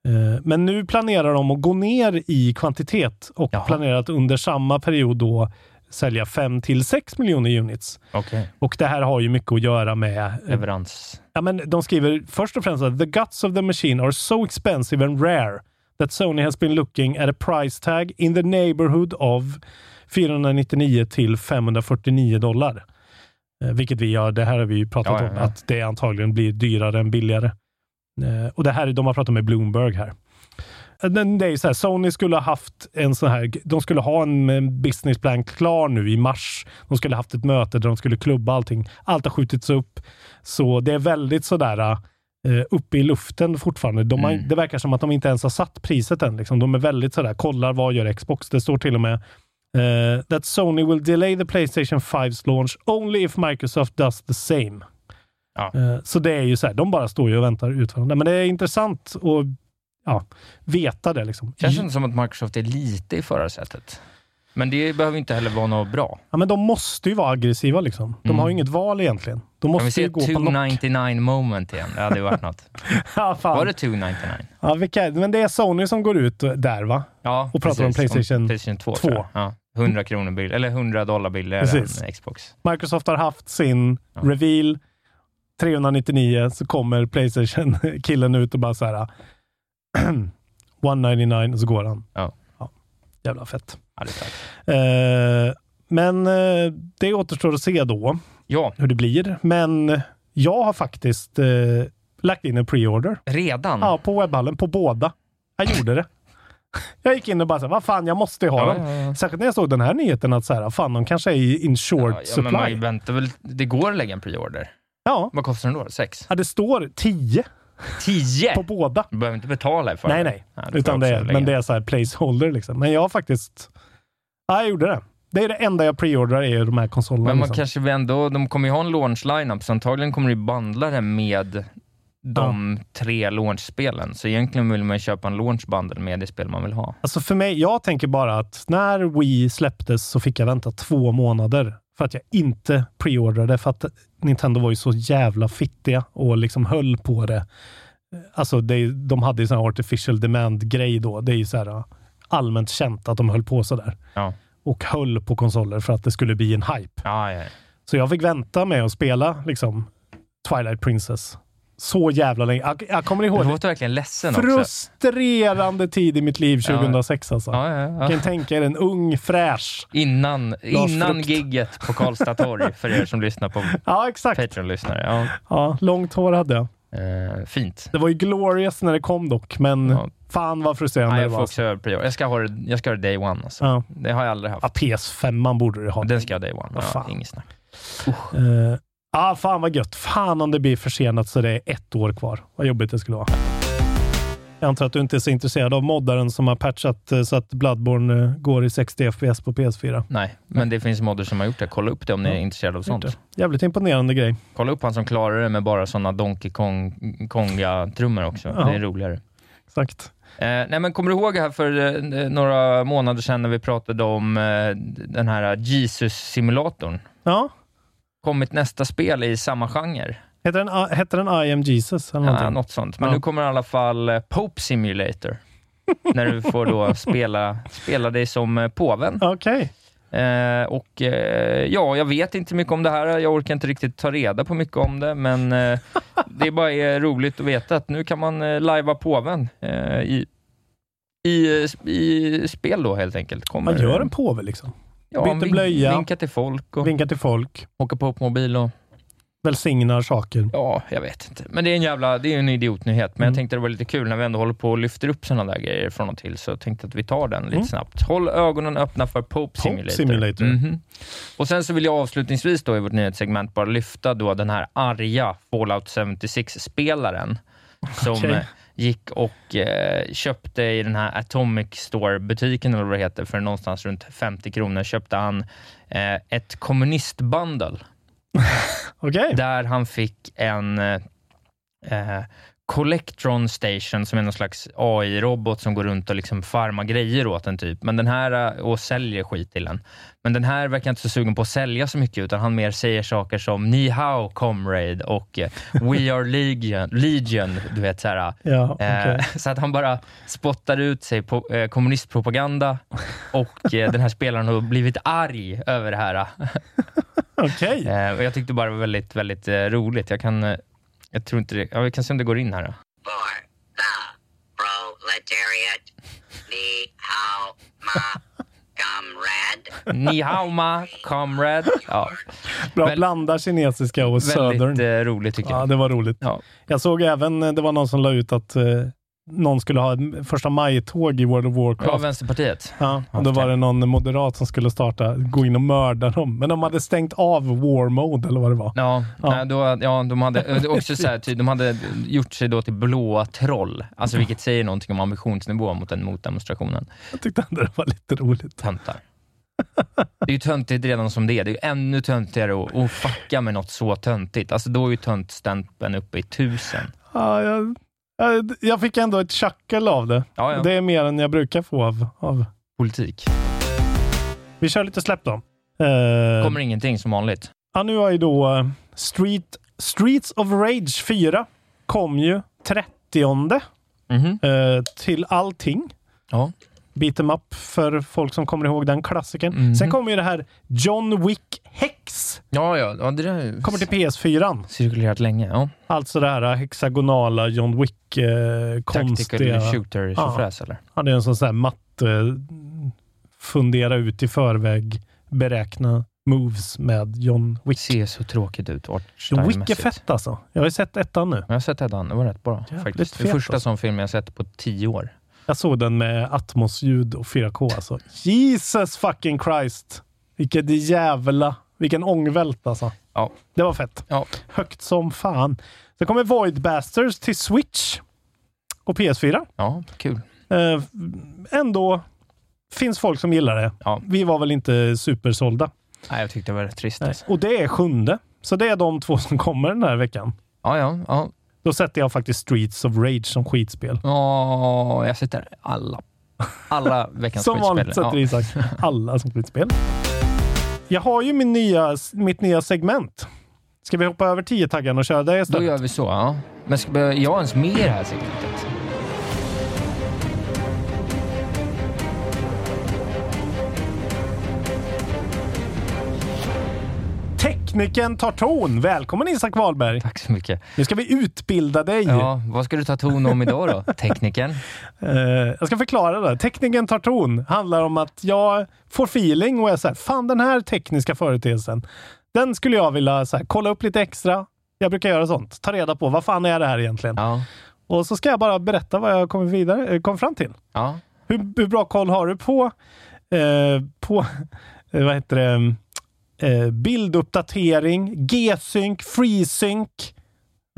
A: Eh, men nu planerar de att gå ner i kvantitet och
B: Jaha.
A: planerar att under samma period då sälja 5 till 6 miljoner units.
B: Okej.
A: Och det här har ju mycket att göra med eh,
B: Leverans.
A: Ja, men de skriver först och främst att the guts of the machine are so expensive and rare that Sony has been looking at a price tag in the neighborhood of 499 till 549 dollar. Eh, vilket vi gör, det här har vi ju pratat
B: Ja, ja,
A: om,
B: ja.
A: att det antagligen blir dyrare än billigare. Eh, och det här, är- de har pratat med Bloomberg här. Eh, Det är så här, Sony skulle ha haft en sån här, de skulle ha en businessplan klar nu i mars. De skulle ha haft ett möte där de skulle klubba allting. Allt har skjutits upp. Så det är väldigt sådär, uppe i luften fortfarande. De har,
B: Mm.
A: Det verkar som att de inte ens har satt priset än. Liksom. De är väldigt sådär, kollar vad gör Xbox. Det står till och med eh, that Sony will delay the Playstation 5's launch only if Microsoft does the same.
B: Ja.
A: Eh, så det är ju så här, de bara står ju och väntar utförande. Men det är intressant att ja, veta det. Liksom.
B: Känns inte som att Microsoft är lite i förarsätet. Men det behöver inte heller vara något bra.
A: Ja, men de måste ju vara aggressiva. Liksom. De
B: Mm.
A: har ju inget val egentligen. De
B: Kan vi
A: måste
B: se
A: ju
B: ett
A: gå på knock.
B: 299 moment igen? Det hade ju varit något.
A: Ja, fan.
B: Var det 299?
A: Ja, vilka, men det är Sony som går ut där va?
B: Ja,
A: Och pratar om
B: precis.
A: PlayStation
B: Playstation 2.
A: 2.
B: tror jag. Ja, 100 kronor bild, eller 100 dollar billigare än Xbox.
A: Microsoft har haft sin
B: Ja.
A: reveal. 399 så kommer Playstation-killen ut och bara så här 199 och så går han.
B: Ja.
A: Jävla fett.
B: Ja.
A: Eh, men eh, det återstår att se då
B: ja,
A: hur det blir. Men jag har faktiskt eh, lagt in en pre-order.
B: redan?
A: Ja, på webbhallen, på båda. Jag gjorde det. Jag gick in och bara så här, vad fan, jag måste ju ha
B: Ja,
A: dem.
B: ja, ja.
A: Särskilt när jag såg den här nyheten att så här, fan, de kanske är in short
B: Ja, ja, men man
A: supply.
B: väntar väl. Det går att lägga en pre-order.
A: Ja.
B: Vad kostar den då? Sex?
A: ja, det står 10
B: 10?
A: på båda.
B: Du behöver inte betala för
A: Nej,
B: det.
A: nej.
B: Du får
A: Utan det är, men det är så här placeholder liksom. Men jag har faktiskt... Ja, jag gjorde det. Det är det enda jag preordrar är de här konsolerna.
B: Men man
A: liksom.
B: kanske ändå, de kommer ju ha en launch lineup, så antagligen kommer de bandla det med de tre launchspelen. Så egentligen vill man köpa en launch bundle med det spel man vill ha.
A: Alltså för mig, jag tänker bara att när Wii släpptes så fick jag vänta två månader för att jag inte preordrade för att Nintendo var ju så jävla fittiga och liksom höll på det. Alltså det, de hade ju sån här artificial demand-grej då. Det är ju så här allmänt känt att de höll på så där.
B: Ja.
A: Och höll på konsoler för att det skulle bli en hype.
B: Ja, ja.
A: Så jag fick vänta med att spela liksom Twilight Princess. Så jävla länge. Jag, jag kommer ihåg
B: Du
A: det.
B: låter verkligen ledsen också.
A: Frustrerande tid i mitt liv 2006 alltså.
B: Ja, ja, ja.
A: Kan ni tänka er en ung fräsch.
B: Innan, innan gigget på Karlstad torg, för er som lyssnar på
A: Ja, exakt.
B: Patreon-lyssnare. Ja.
A: Ja, långt hår hade jag.
B: Eh, fint.
A: Det var ju glorious när det kom dock, men
B: Ja.
A: fan vad frustrerande
B: Nej,
A: det
B: jag får
A: var.
B: också Jag ska ha det, jag ska ha det day one. Alltså.
A: Ja.
B: Det har jag aldrig haft.
A: Ja, PS5 borde du ha.
B: Den ska jag ha day one. Ja, inget snack.
A: Uh, ah, fan vad gött. Fan om det blir försenat så det är ett år kvar. Vad jobbigt det skulle vara. Jag antar att du inte är så intresserad av moddaren som har patchat eh, så att Bloodborne eh, går i 60 FPS på PS4.
B: Nej, men det finns modder som har gjort det. Kolla upp det om ni är intresserade av sånt.
A: Jävligt imponerande grej.
B: Kolla upp han som klarar det med bara sådana Donkey Kong, Konga-trummor också.
A: Ja.
B: Det är roligare.
A: Exakt.
B: Eh, nej, men kommer du ihåg här för eh, några månader sedan när vi pratade om eh, den här Jesus-simulatorn?
A: Ja.
B: Kommit nästa spel i samma genre.
A: Heter den, heter den I am Jesus? Eller
B: Ja,
A: någonting?
B: något sånt. Men
A: Ja.
B: nu kommer i alla fall eh, Pope Simulator. när du får då spela, spela dig som eh, påven.
A: Okej.
B: Eh, och eh, ja, jag vet inte mycket om det här. Jag orkar inte riktigt ta reda på mycket om det, men eh, det är bara roligt att veta att nu kan man eh, lajva påven eh, i, i, i spel då helt enkelt. Kommer,
A: Man gör en påve liksom.
B: Ja,
A: byter
B: vink,
A: blöja.
B: Vinka till folk och
A: Vinkar till folk.
B: åka på mobil och
A: Välsignar saker.
B: Ja, jag vet inte. Men det är en jävla, det är en idiotnyhet. Men
A: Mm.
B: jag tänkte det var lite kul när vi ändå håller på och lyfter upp sådana där grejer från och till, så jag tänkte att vi tar den lite
A: Mm.
B: snabbt. Håll ögonen öppna för Pope Simulator.
A: Simulator.
B: Mhm. Och sen så vill jag avslutningsvis då i vårt nyhetssegment bara lyfta då den här arga Fallout 76-spelaren som
A: Okej.
B: eh, gick och eh, köpte i den här Atomic Store-butiken, eller vad det heter, för någonstans runt 50 kronor köpte han eh, ett kommunistbundle
A: Okej.
B: där han fick en eh, eh, Collectron Station som är någon slags AI-robot som går runt och liksom farmar grejer åt en typ. Men den här, eh, och säljer skit till en. Men den här verkar inte så sugen på att sälja så mycket, utan han mer säger saker som Ni hao comrade och eh, We are legion, legion du vet så här.
A: Ja, okej.
B: Eh, så att han bara spottar ut sig på eh, kommunistpropaganda och eh, den här spelaren har blivit arg över det här.
A: Okej.
B: Eh, och jag tyckte bara det var väldigt, väldigt eh, roligt. Jag kan, eh, jag tror inte det, ja, vi kan se om det går in här. Då.
C: for the proletariat. Ni hao ma comrade.
B: Ni hao ma, comrade. Ja,
A: Bra
B: väl-
A: blanda kinesiska och södern.
B: väldigt eh, roligt tycker
A: Ja,
B: jag.
A: det var roligt.
B: Ja.
A: Jag såg även, eh, det var någon som la ut att eh, någon skulle ha ett första maj-tåg i World of
B: Ja,
A: Warcraft.
B: Vänsterpartiet.
A: Ja, och då var det någon moderat som skulle starta, gå in och mörda dem. Men de hade stängt av War Mode eller vad det var.
B: Ja,
A: Ja.
B: Nej, då, ja de hade också så här, ty, de hade gjort sig då till blåa troll, alltså vilket säger någonting om ambitionsnivå mot den motdemonstrationen.
A: Jag tyckte ändå det var lite roligt.
B: Töntar. Det är ju töntigt redan som det är. Det är ju ännu töntigare att, att fucka med något så töntigt. Alltså då är ju töntstämpeln uppe i tusen.
A: Ja, jag, jag, fick ändå ett chuckle av det.
B: Ja, ja.
A: Det är mer än jag brukar få av, av.
B: Politik.
A: Vi kör lite släpp då. Eh,
B: Kommer ingenting som vanligt.
A: Ja, nu har ju då eh, Street, Streets of Rage 4 kom ju 30
B: Mhm.
A: eh, till allting.
B: Ja.
A: Beat em up för folk som kommer ihåg den klassikern.
B: Mhm.
A: Sen kommer ju det här John Wick Hex.
B: Ja, ja, ja det där
A: Kommer till PS4.
B: cirkulerat länge. Ja.
A: Alltså det här hexagonala John Wick eh, konstiga...
B: Tactical shooter tjofräs eller?
A: Ja, det är en sån här matte, fundera ut i förväg, beräkna moves med John Wick.
B: Ser så tråkigt ut.
A: John Wick är fett alltså. Jag har ju sett ettan nu.
B: Jag har sett den, det var rätt bra
A: Jävligt
B: faktiskt. Det första
A: alltså.
B: sån film jag sett på tio år.
A: Jag såg den med Atmos-ljud och 4K alltså. Jesus fucking Christ! Vilket jävla... Vilken ångvält alltså.
B: Ja.
A: Det var fett.
B: Ja.
A: Högt som fan. Sen kommer Void Bastards till Switch och PS4.
B: Ja, kul.
A: Eh, ändå finns folk som gillar det.
B: Ja.
A: Vi var väl inte supersålda.
B: Nej, jag tyckte det var rätt trist. Alltså.
A: Och det är sjunde. Så det är de två som kommer den här veckan.
B: Ja, ja, ja.
A: Då sätter jag faktiskt Streets of Rage som skitspel.
B: Åh, jag sätter alla. Alla veckans
A: Som
B: skitspel.
A: vanligt sätter
B: ja.
A: Isak alla som skitspel. Jag har ju min nya, mitt nya segment. Ska vi hoppa över tio taggarna och köra det
B: Då gör vi så, ja. Men ska jag jag ens med i det här segmentet?
A: Tekniken tar ton. Välkommen Isak Wahlberg.
B: Tack så mycket.
A: Nu ska vi utbilda dig.
B: Ja, vad ska du ta ton om idag då? Tekniken?
A: Eh, jag ska förklara det. Tekniken tar ton handlar om att jag får feeling och är så här, fan den här tekniska företeelsen, den skulle jag vilja så här, kolla upp lite extra. Jag brukar göra sånt. Ta reda på vad fan är det här egentligen?
B: Ja.
A: Och så ska jag bara berätta vad jag kommer, vidare, eh, kom fram till.
B: Ja.
A: Hur, hur bra koll har du på, eh, på eh, vad heter det, eh, bilduppdatering, G-sync, FreeSync,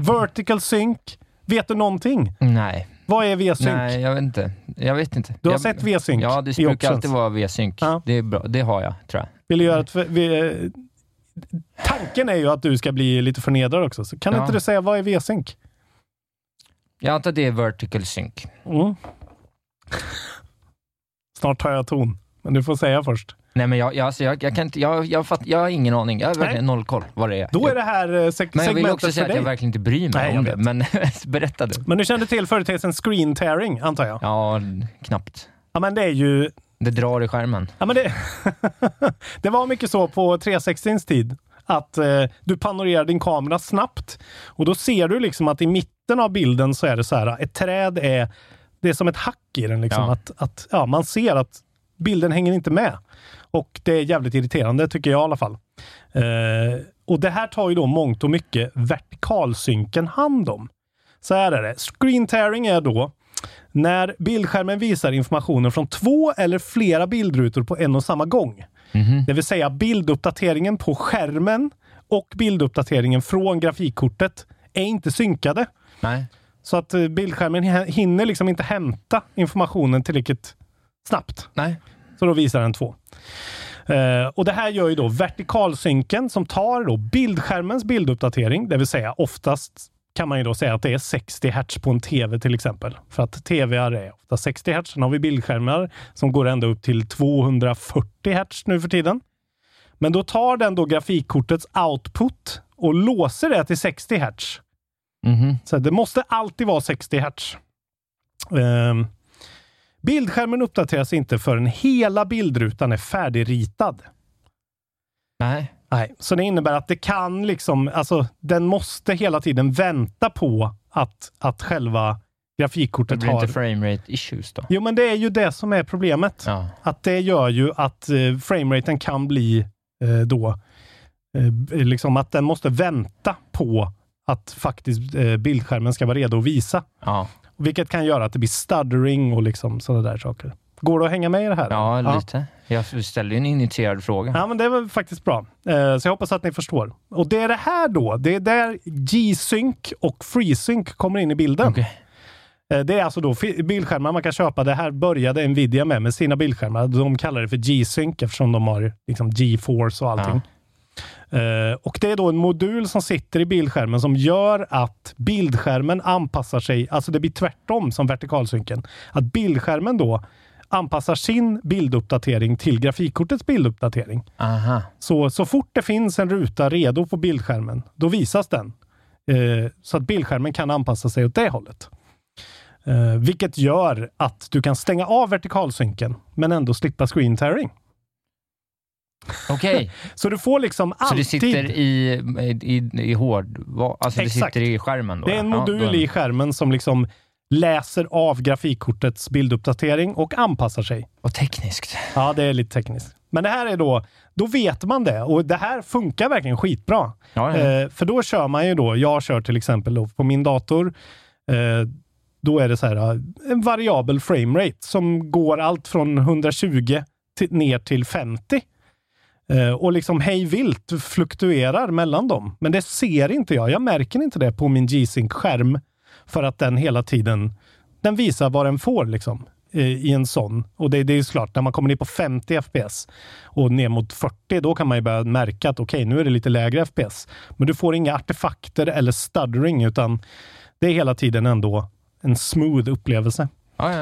A: Vertical Sync? Vet du någonting?
B: Nej.
A: Vad är V-sync?
B: Nej, jag vet inte. Jag vet inte.
A: Du har
B: jag,
A: sett V-sync
B: Ja, det brukar
A: Options.
B: alltid vara V-sync.
A: Ja.
B: Det är bra. Det har jag, tror jag.
A: Vill du göra ett, vi, tanken är ju att du ska bli lite förnedrad också. Så kan
B: Ja.
A: inte du säga vad är V-sync?
B: Jag antar det är vertical sync.
A: Mm. Snart tar jag ton, men du får säga först.
B: Nej, men jag, jag, alltså, jag, jag kan inte, jag, jag, fatt, jag har ingen aning. Jag har verkligen noll koll vad det är.
A: Då är det här eh, seg-
B: men jag vill
A: segmentet
B: också säga att jag verkligen inte bryr mig
A: Nej,
B: om det. Men berätta du.
A: Men du kände till företeelsen screen tearing, antar jag?
B: Ja, knappt.
A: Ja, men det är ju...
B: Det drar i skärmen.
A: Ja, men det, det var mycket så på 360s tid. Att eh, du panorerar din kamera snabbt och då ser du liksom att i mitten av bilden så är det så här, ett träd är, det är som ett hack i den. Liksom,
B: Ja.
A: Att, att, ja, man ser att bilden hänger inte med. Och det är jävligt irriterande tycker jag i alla fall. Eh, och det här tar ju då mångt och mycket vertikalsynken hand om. Så här är det. Screen tearing är då när bildskärmen visar informationen från två eller flera bildrutor på en och samma gång. Det vill säga bilduppdateringen på skärmen och bilduppdateringen från grafikkortet är inte synkade.
B: Nej.
A: Så att eh, bildskärmen hinner liksom inte hämta informationen tillräckligt snabbt.
B: Nej.
A: Så då visar den två. Eh, och det här gör ju då vertikalsynken som tar då bildskärmens bilduppdatering, det vill säga oftast kan man ju då säga att det är 60 Hz på en TV till exempel. För att TV är ofta 60 Hz. Sen har vi bildskärmar som går ända upp till 240 Hz nu för tiden. Men då tar den då grafikkortets output och låser det till 60 Hz.
B: Mhm.
A: Så det måste alltid vara 60 Hz. Ehm, bildskärmen uppdateras inte förrän hela bildrutan är färdigritad.
B: Nej.
A: Nej, så det innebär att det kan liksom, alltså den måste hela tiden vänta på att, att själva
B: Det
A: grafikkortet
B: blir
A: har...
B: inte framerate issues då?
A: Jo, men det är ju det som är problemet.
B: Ja.
A: Att det gör ju att eh, frameraten kan bli eh, då, eh, liksom att den måste vänta på att faktiskt eh, bildskärmen ska vara redo att visa.
B: Ja.
A: Vilket kan göra att det blir stuttering och liksom sådana där saker. Går det att hänga med i det här?
B: Ja, lite. Jag ställde ju en initierad fråga.
A: Ja, men det var faktiskt bra. Eh, Så jag hoppas att ni förstår. Och det är det här då, det är där G-Sync och FreeSync kommer in i bilden. Eh, Det är alltså då bildskärmar man kan köpa. Det här började Nvidia med, med sina bildskärmar. De kallar det för G-Sync eftersom de har liksom GeForce och allting. Eh, och det är då en modul som sitter i bildskärmen som gör att bildskärmen anpassar sig, alltså det blir tvärtom som vertikalsynken. Att bildskärmen då anpassar sin bilduppdatering till grafikkortets bilduppdatering.
B: Aha.
A: Så, så fort det finns en ruta redo på bildskärmen, då visas den. Eh, så att bildskärmen kan anpassa sig åt det hållet. Eh, vilket gör att du kan stänga av vertikalsynken, men ändå slippa screen tearing.
B: Okej.
A: Så du får liksom
B: Så
A: alltid...
B: det sitter i, i, i hård... Alltså det
A: Exakt.
B: sitter i skärmen då?
A: Det är en modul
B: Ja, då-
A: i skärmen som liksom läser av grafikkortets bilduppdatering och anpassar sig.
B: Vad tekniskt.
A: Ja, det är lite tekniskt. Men det här är då, då vet man det och det här funkar verkligen skitbra.
B: Ja, ja.
A: Eh, för då kör man ju då, jag kör till exempel då på min dator, eh, då är det så här eh, en variabel framerate som går allt från 120 till, ner till 50. Eh, och liksom hej vilt fluktuerar mellan dem. Men det ser inte jag. Jag märker inte det på min G-Sync-skärm för att den hela tiden den visar vad den får liksom eh, i en sån. Och det, det är ju klart, när man kommer ner på 50 FPS och ner mot 40, då kan man ju börja märka att okej, nu är det lite lägre FPS. Men du får inga artefakter eller stuttering, utan det är hela tiden ändå en smooth upplevelse.
B: Ja,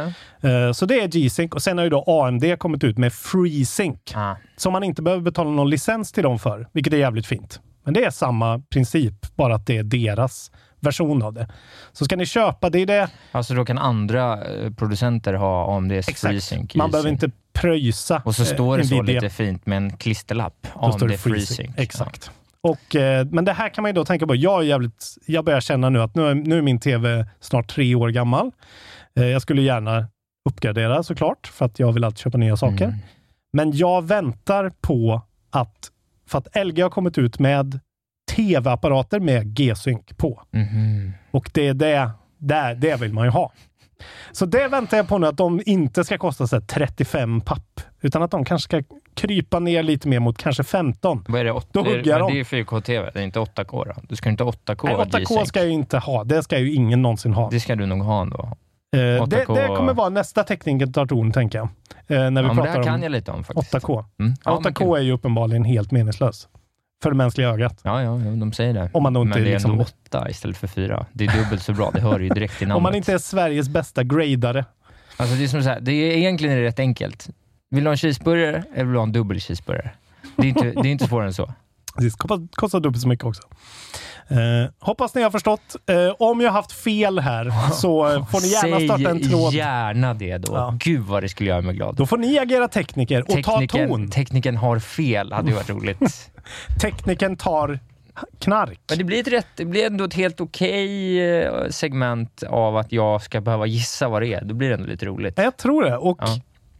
B: ja.
A: Eh, Så det är G-Sync och sen har ju då AMD kommit ut med FreeSync.
B: Ah.
A: Som man inte behöver betala någon licens till dem för, vilket är jävligt fint. Men det är samma princip, bara att det är deras version av det. Så ska ni köpa, det är det.
B: Alltså då kan andra eh, producenter ha AMDs FreeSync i
A: Man behöver inte pröjsa
B: Och så
A: eh,
B: står det så
A: Nvidia.
B: lite fint med en klisterlapp. AMD
A: FreeSync.
B: FreeSync.
A: Exakt. Och, eh, men det här kan man ju då tänka på. Jag, är jävligt, jag börjar känna nu att nu är, nu är min tv snart tre år gammal. Eh, jag skulle gärna uppgradera såklart, för att jag vill alltid köpa nya saker.
B: Mm.
A: Men jag väntar på att, för att LG har kommit ut med tv-apparater med G-Sync på.
B: Mhm.
A: Och det är det, det, det vill man ju ha. Så det väntar jag på nu, att de inte ska kosta så här 35 papp, utan att de kanske ska krypa ner lite mer mot kanske 15.
B: Vad är det? Åt,
A: Då
B: det är,
A: hugger jag dem.
B: det är 4K-TV, det är inte 8K då? Du ska inte ha 8K
A: Nej, 8K
B: G-Sync.
A: ska jag ju inte ha. Det ska ju ingen någonsin ha.
B: Det ska du nog ha ändå.
A: Eh, det,
B: 8K.
A: det kommer vara nästa ton, tänker jag. Eh, när vi
B: Ja, det
A: pratar
B: här kan
A: om
B: jag lite om faktiskt.
A: 8K.
B: Mm. Ja, men
A: 8K
B: kul.
A: är ju uppenbarligen helt meningslös. För det mänskliga ögat.
B: Ja, ja, de säger det.
A: Om man inte
B: men det är
A: liksom-
B: ändå 8 istert för 4. Det är dubbelt så bra. Det hör ju direkt i namnet.
A: Om man inte är Sveriges bästa gradare.
B: Alltså det är som så här, det är egentligen rätt enkelt. Vill du ha en cheeseburgare eller vill du ha en dubbel cheeseburgare? Det är inte, det är inte svårare än så.
A: Det kostar, dubbelt så mycket också. Eh, hoppas ni har förstått. Eh, om jag har haft fel här så eh, får ni gärna
B: Säg
A: starta en tråd.
B: gärna det då.
A: Ja.
B: Gud vad det skulle göra mig glad.
A: Då får ni agera tekniker och ta
B: Tekniken,
A: ton.
B: tekniken har fel, hade ju varit roligt.
A: Tekniken tar knark.
B: Men det blir, ett rätt, det blir ändå ett helt okej eh, segment av att jag ska behöva gissa vad det är. Då blir det ändå lite roligt.
A: Jag tror det. Och
B: Ja.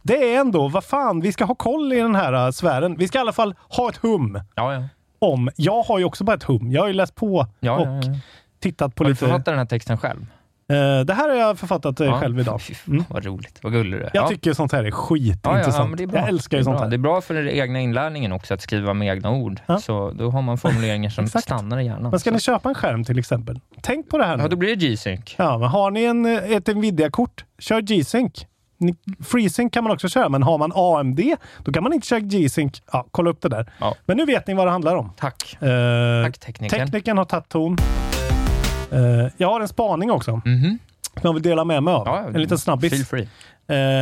A: det är ändå, vad fan, vi ska ha koll i den här uh, sfären. Vi ska i alla fall ha ett hum
B: Ja, ja.
A: Om. Jag har ju också bara ett hum. Jag har ju läst på
B: Ja,
A: och
B: ja, ja.
A: tittat på
B: Har du
A: lite.
B: författat den här texten själv?
A: Eh, det här har jag författat eh,
B: Ja.
A: själv idag.
B: Fan, Vad roligt. Vad gullig du är.
A: Jag
B: ja.
A: tycker sånt här är skitintressant.
B: ja, ja, men det är bra.
A: Jag älskar ju sånt här.
B: Det är bra för den egna inlärningen också, att skriva med egna ord. Så då har man formuleringar som stannar i hjärnan.
A: Men ska
B: Så-
A: ni köpa en skärm till exempel? Tänk på det här nu.
B: Ja, då blir det G-Sync.
A: Ja, men har ni en, ett Nvidia-kort, kör G-Sync. FreeSync kan man också köra, men har man AMD, då kan man inte köra G-Sync. Ja, kolla upp det där.
B: Ja.
A: Men nu vet ni vad det handlar om.
B: Tack.
A: Eh,
B: Tack tekniken.
A: Tekniken har tagit ton. Eh, jag har en spaning också,
B: Mhm.
A: som jag vill dela med mig av.
B: Ja,
A: en liten snabbis.
B: Feel free.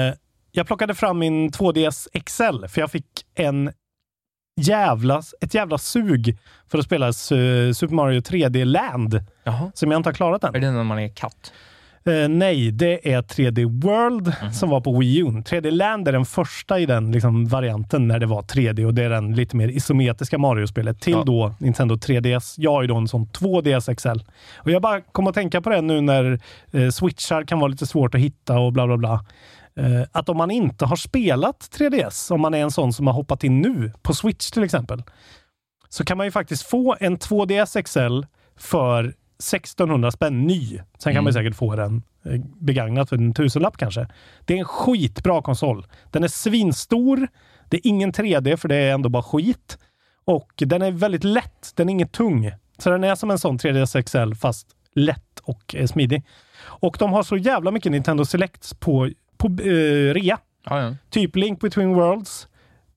A: Eh, jag plockade fram min 2DS XL, för jag fick en jävla, ett jävla sug för att spela Su- Super Mario 3D Land,
B: Jaha.
A: som jag inte har klarat än.
B: Är det när man är katt?
A: Eh, nej, det är 3D World
B: Mhm.
A: som var på Wii U. 3D Land är den första i den liksom, varianten när det var 3D och det är den lite mer isometriska Mario-spelet till
B: Ja.
A: då Nintendo 3DS. Jag har ju då en sån 2DS XL. Och jag bara kom att tänka på det nu när eh, switchar kan vara lite svårt att hitta och bla bla bla. Eh, att om man inte har spelat 3DS, om man är en sån som har hoppat in nu på Switch till exempel, så kan man ju faktiskt få en 2DS XL för 1600 spänn ny. Sen kan
B: Mm.
A: man säkert få den eh, begagnat för en tusenlapp kanske. Det är en skitbra konsol. Den är svinstor. Det är ingen 3D för det är ändå bara skit. Och den är väldigt lätt. Den är inget tung. Så den är som en sån 3DS XL fast lätt och eh, smidig. Och de har så jävla mycket Nintendo Selects på, på eh, rea.
B: Ja, ja.
A: Typ Link Between Worlds,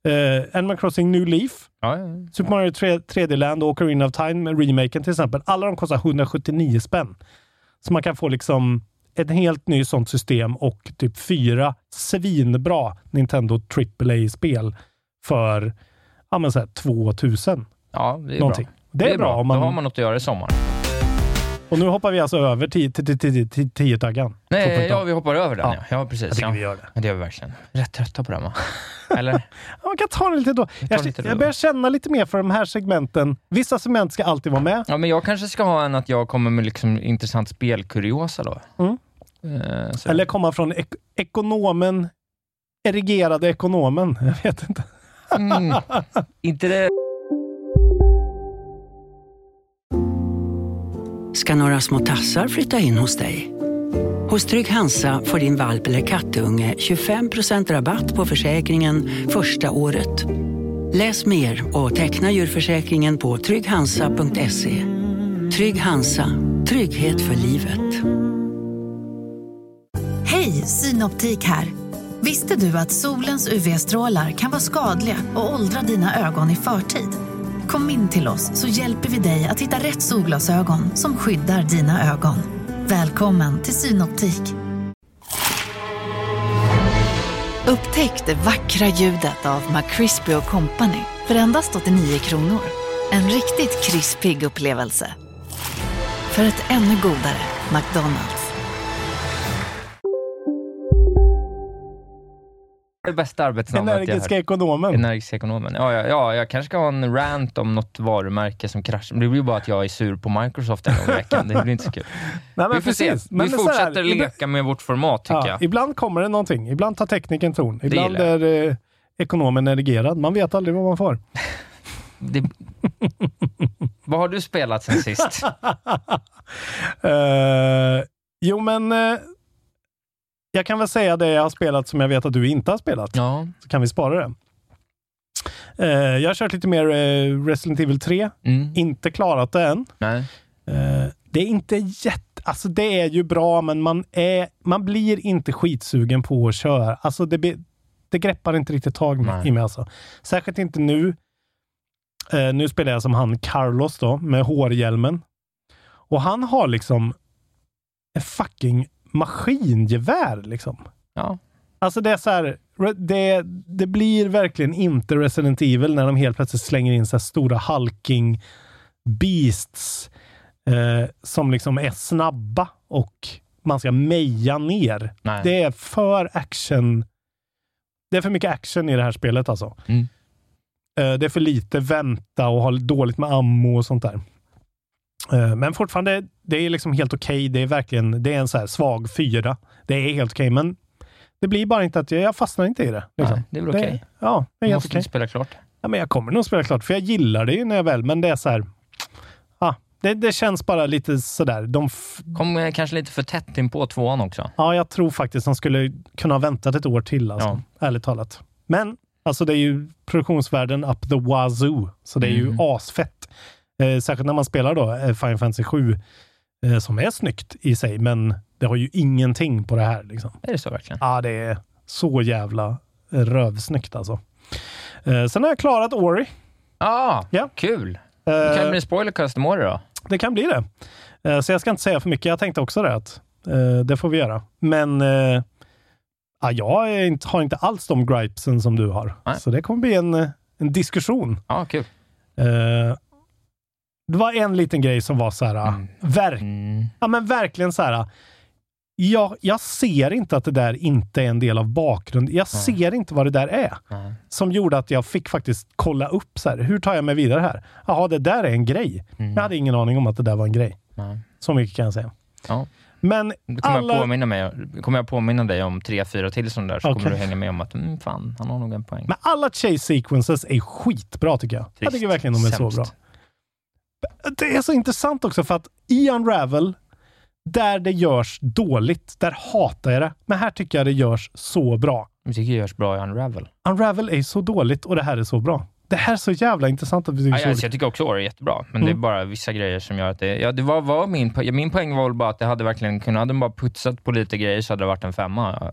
A: eh, Animal Crossing New Leaf,
B: Ja, ja.
A: Super Mario 3, 3D-land och Ocarina of Time, remaken till exempel. Alla de kostar 179 spänn. Så man kan få liksom ett helt ny sånt system och typ fyra svinbra Nintendo AAA-spel för ja, men så här, 2000.
B: ja det är
A: Någonting.
B: bra.
A: Det är bra om man-
B: Då har man något att göra i sommar.
A: Och nu hoppar vi alltså över till 10-taggan.
B: Nej, ja, vi hoppar över den
A: Ja.
B: ja. Ja, precis.
A: Jag tycker
B: ja.
A: vi gör det.
B: Det gör vi verkligen. Rätt trötta på den va? Eller?
A: Ja, man kan ta det lite då. Jag,
B: lite då.
A: jag börjar känna lite mer för de här segmenten. Vissa segment ska alltid vara med.
B: Ja, men jag kanske ska ha en att jag kommer med liksom intressant spelkuriosa då.
A: Mm.
B: Eh.
A: Eller komma från ek- ekonomen, erigerade ekonomen. Jag vet inte.
B: Mm. Inte det...
D: ska några små tassar flytta in hos dig. Hos Trygg Hansa får din valp eller kattunge 25% rabatt på försäkringen första året. Läs mer och teckna djurförsäkringen på trygghansa.se. Trygg Hansa, trygghet för livet.
E: Hej, Synoptik här. Visste du att solens UV-strålar kan vara skadliga och åldra dina ögon i förtid? Kom in till oss så hjälper vi dig att hitta rätt solglasögon som skyddar dina ögon. Välkommen till Synoptik. Upptäck det vackra ljudet av McCrispy Company för endast 89 kronor. En riktigt krispig upplevelse. För ett ännu godare McDonalds.
B: Det bästa arbetsnamnet jag
A: Energiska
B: hört.
A: ekonomen.
B: Energiska ekonomen. Ja, ja, ja, jag kanske ska ha en rant om något varumärke som kraschar. Det blir ju bara att jag är sur på Microsoft en gång i veckan. Det blir inte så kul.
A: Nej,
B: vi får
A: precis.
B: se.
A: Men
B: vi fortsätter
A: här,
B: leka med vårt format, tycker
A: Ja,
B: jag.
A: ibland kommer det någonting. Ibland tar tekniken ton. Ibland
B: jag.
A: är eh, ekonomen erigerad. Man vet aldrig vad man får.
B: Det... Vad har du spelat sen sist?
A: Eh, jo, men eh, jag kan väl säga det jag har spelat som jag vet att du inte har spelat.
B: Ja.
A: Så kan vi spara det. Eh, jag har kört lite mer eh, Resident Evil 3.
B: Mm.
A: Inte klarat det än.
B: Nej.
A: Eh, det är inte jätte... Alltså det är ju bra, men man, är, man blir inte skitsugen på att köra. Alltså det, be- det greppar inte riktigt tag med, i mig. Alltså. Särskilt inte nu. Eh, nu spelar jag som han Carlos då, med hårhjälmen. Och han har liksom en fucking maskingevär liksom.
B: Ja.
A: Alltså det är så här, det, det blir verkligen inte Resident Evil när de helt plötsligt slänger in så här stora hulking beasts eh, som liksom är snabba och man ska meja ner.
B: Nej.
A: Det är för action. Det är för mycket action i det här spelet alltså.
B: Mm.
A: Eh, det är för lite vänta och ha dåligt med ammo och sånt där. Eh, men fortfarande, det är liksom helt okej. Det är verkligen, det är en så svag fyra. Det är helt okej, men det blir bara inte att jag, jag fastnar inte i det. Liksom.
B: Nej, det är väl okej.
A: Ja, det är
B: Du
A: helt okej.
B: inte spela klart.
A: Ja, men jag kommer nog spela klart, för jag gillar det ju när jag väl, men det är så här. Ja, det, det känns bara lite sådär. De f-
B: Kom eh, kanske lite för tätt in på tvåan också.
A: ja, jag tror faktiskt de skulle kunna ha väntat ett år till, alltså, ärligt talat. Men alltså, det är ju produktionsvärden up the wazoo, så det är ju
B: Mm.
A: asfett. Eh, särskilt när man spelar då eh, Final Fantasy 7, eh, som är snyggt i sig, men det har ju ingenting på det här. Liksom.
B: Är det så verkligen?
A: Ja, det är så jävla rövsnyggt alltså. Eh, sen har jag klarat Ori.
B: Ah,
A: Ja.
B: kul!
A: Eh,
B: Det kan bli spoilercast imorgon då.
A: Det kan bli det. Eh, Så jag ska inte säga för mycket. Jag tänkte också det att eh, det får vi göra. Men eh, ja, jag inte, har inte alls de gripesen som du har.
B: Nej.
A: Så det kommer bli en, eh, en diskussion.
B: Ja, kul.
A: Det var en liten grej som var så här,
B: Mm.
A: verk,
B: Mm.
A: ja, men verkligen så här. Jag, jag ser inte att det där inte är en del av bakgrunden. Jag ser inte vad det där är. Som gjorde att jag fick faktiskt kolla upp så här, hur tar jag mig vidare här? Jaha, det där är en grej.
B: Mm.
A: Jag hade ingen aning om att det där var en grej. Så mycket kan jag säga.
B: Ja.
A: Men
B: kommer,
A: alla...
B: jag påminna mig, kommer jag påminna dig om tre, fyra till sådana där, så
A: Okej.
B: kommer du hänga med om att mm, fan, han har nog en poäng.
A: Men alla chase sequences är skitbra tycker jag. Jag
B: Trist.
A: tycker verkligen de är så
B: Sämst.
A: bra. Det är så intressant också för att i Unravel, där det görs dåligt, där hatar jag det. Men här tycker jag det görs så bra.
B: Jag tycker det görs bra i Unravel.
A: Unravel är så dåligt och det här är så bra. Det här är så jävla intressant att vi tycker
B: Ja,
A: så
B: jag, jag tycker också Ori är jättebra, men det är
A: Mm.
B: bara vissa grejer som gör att det... Ja, det var, var min, po- ja, min poäng var väl bara att det hade verkligen kunnat... Hade de bara putsat på lite grejer så hade det varit en femma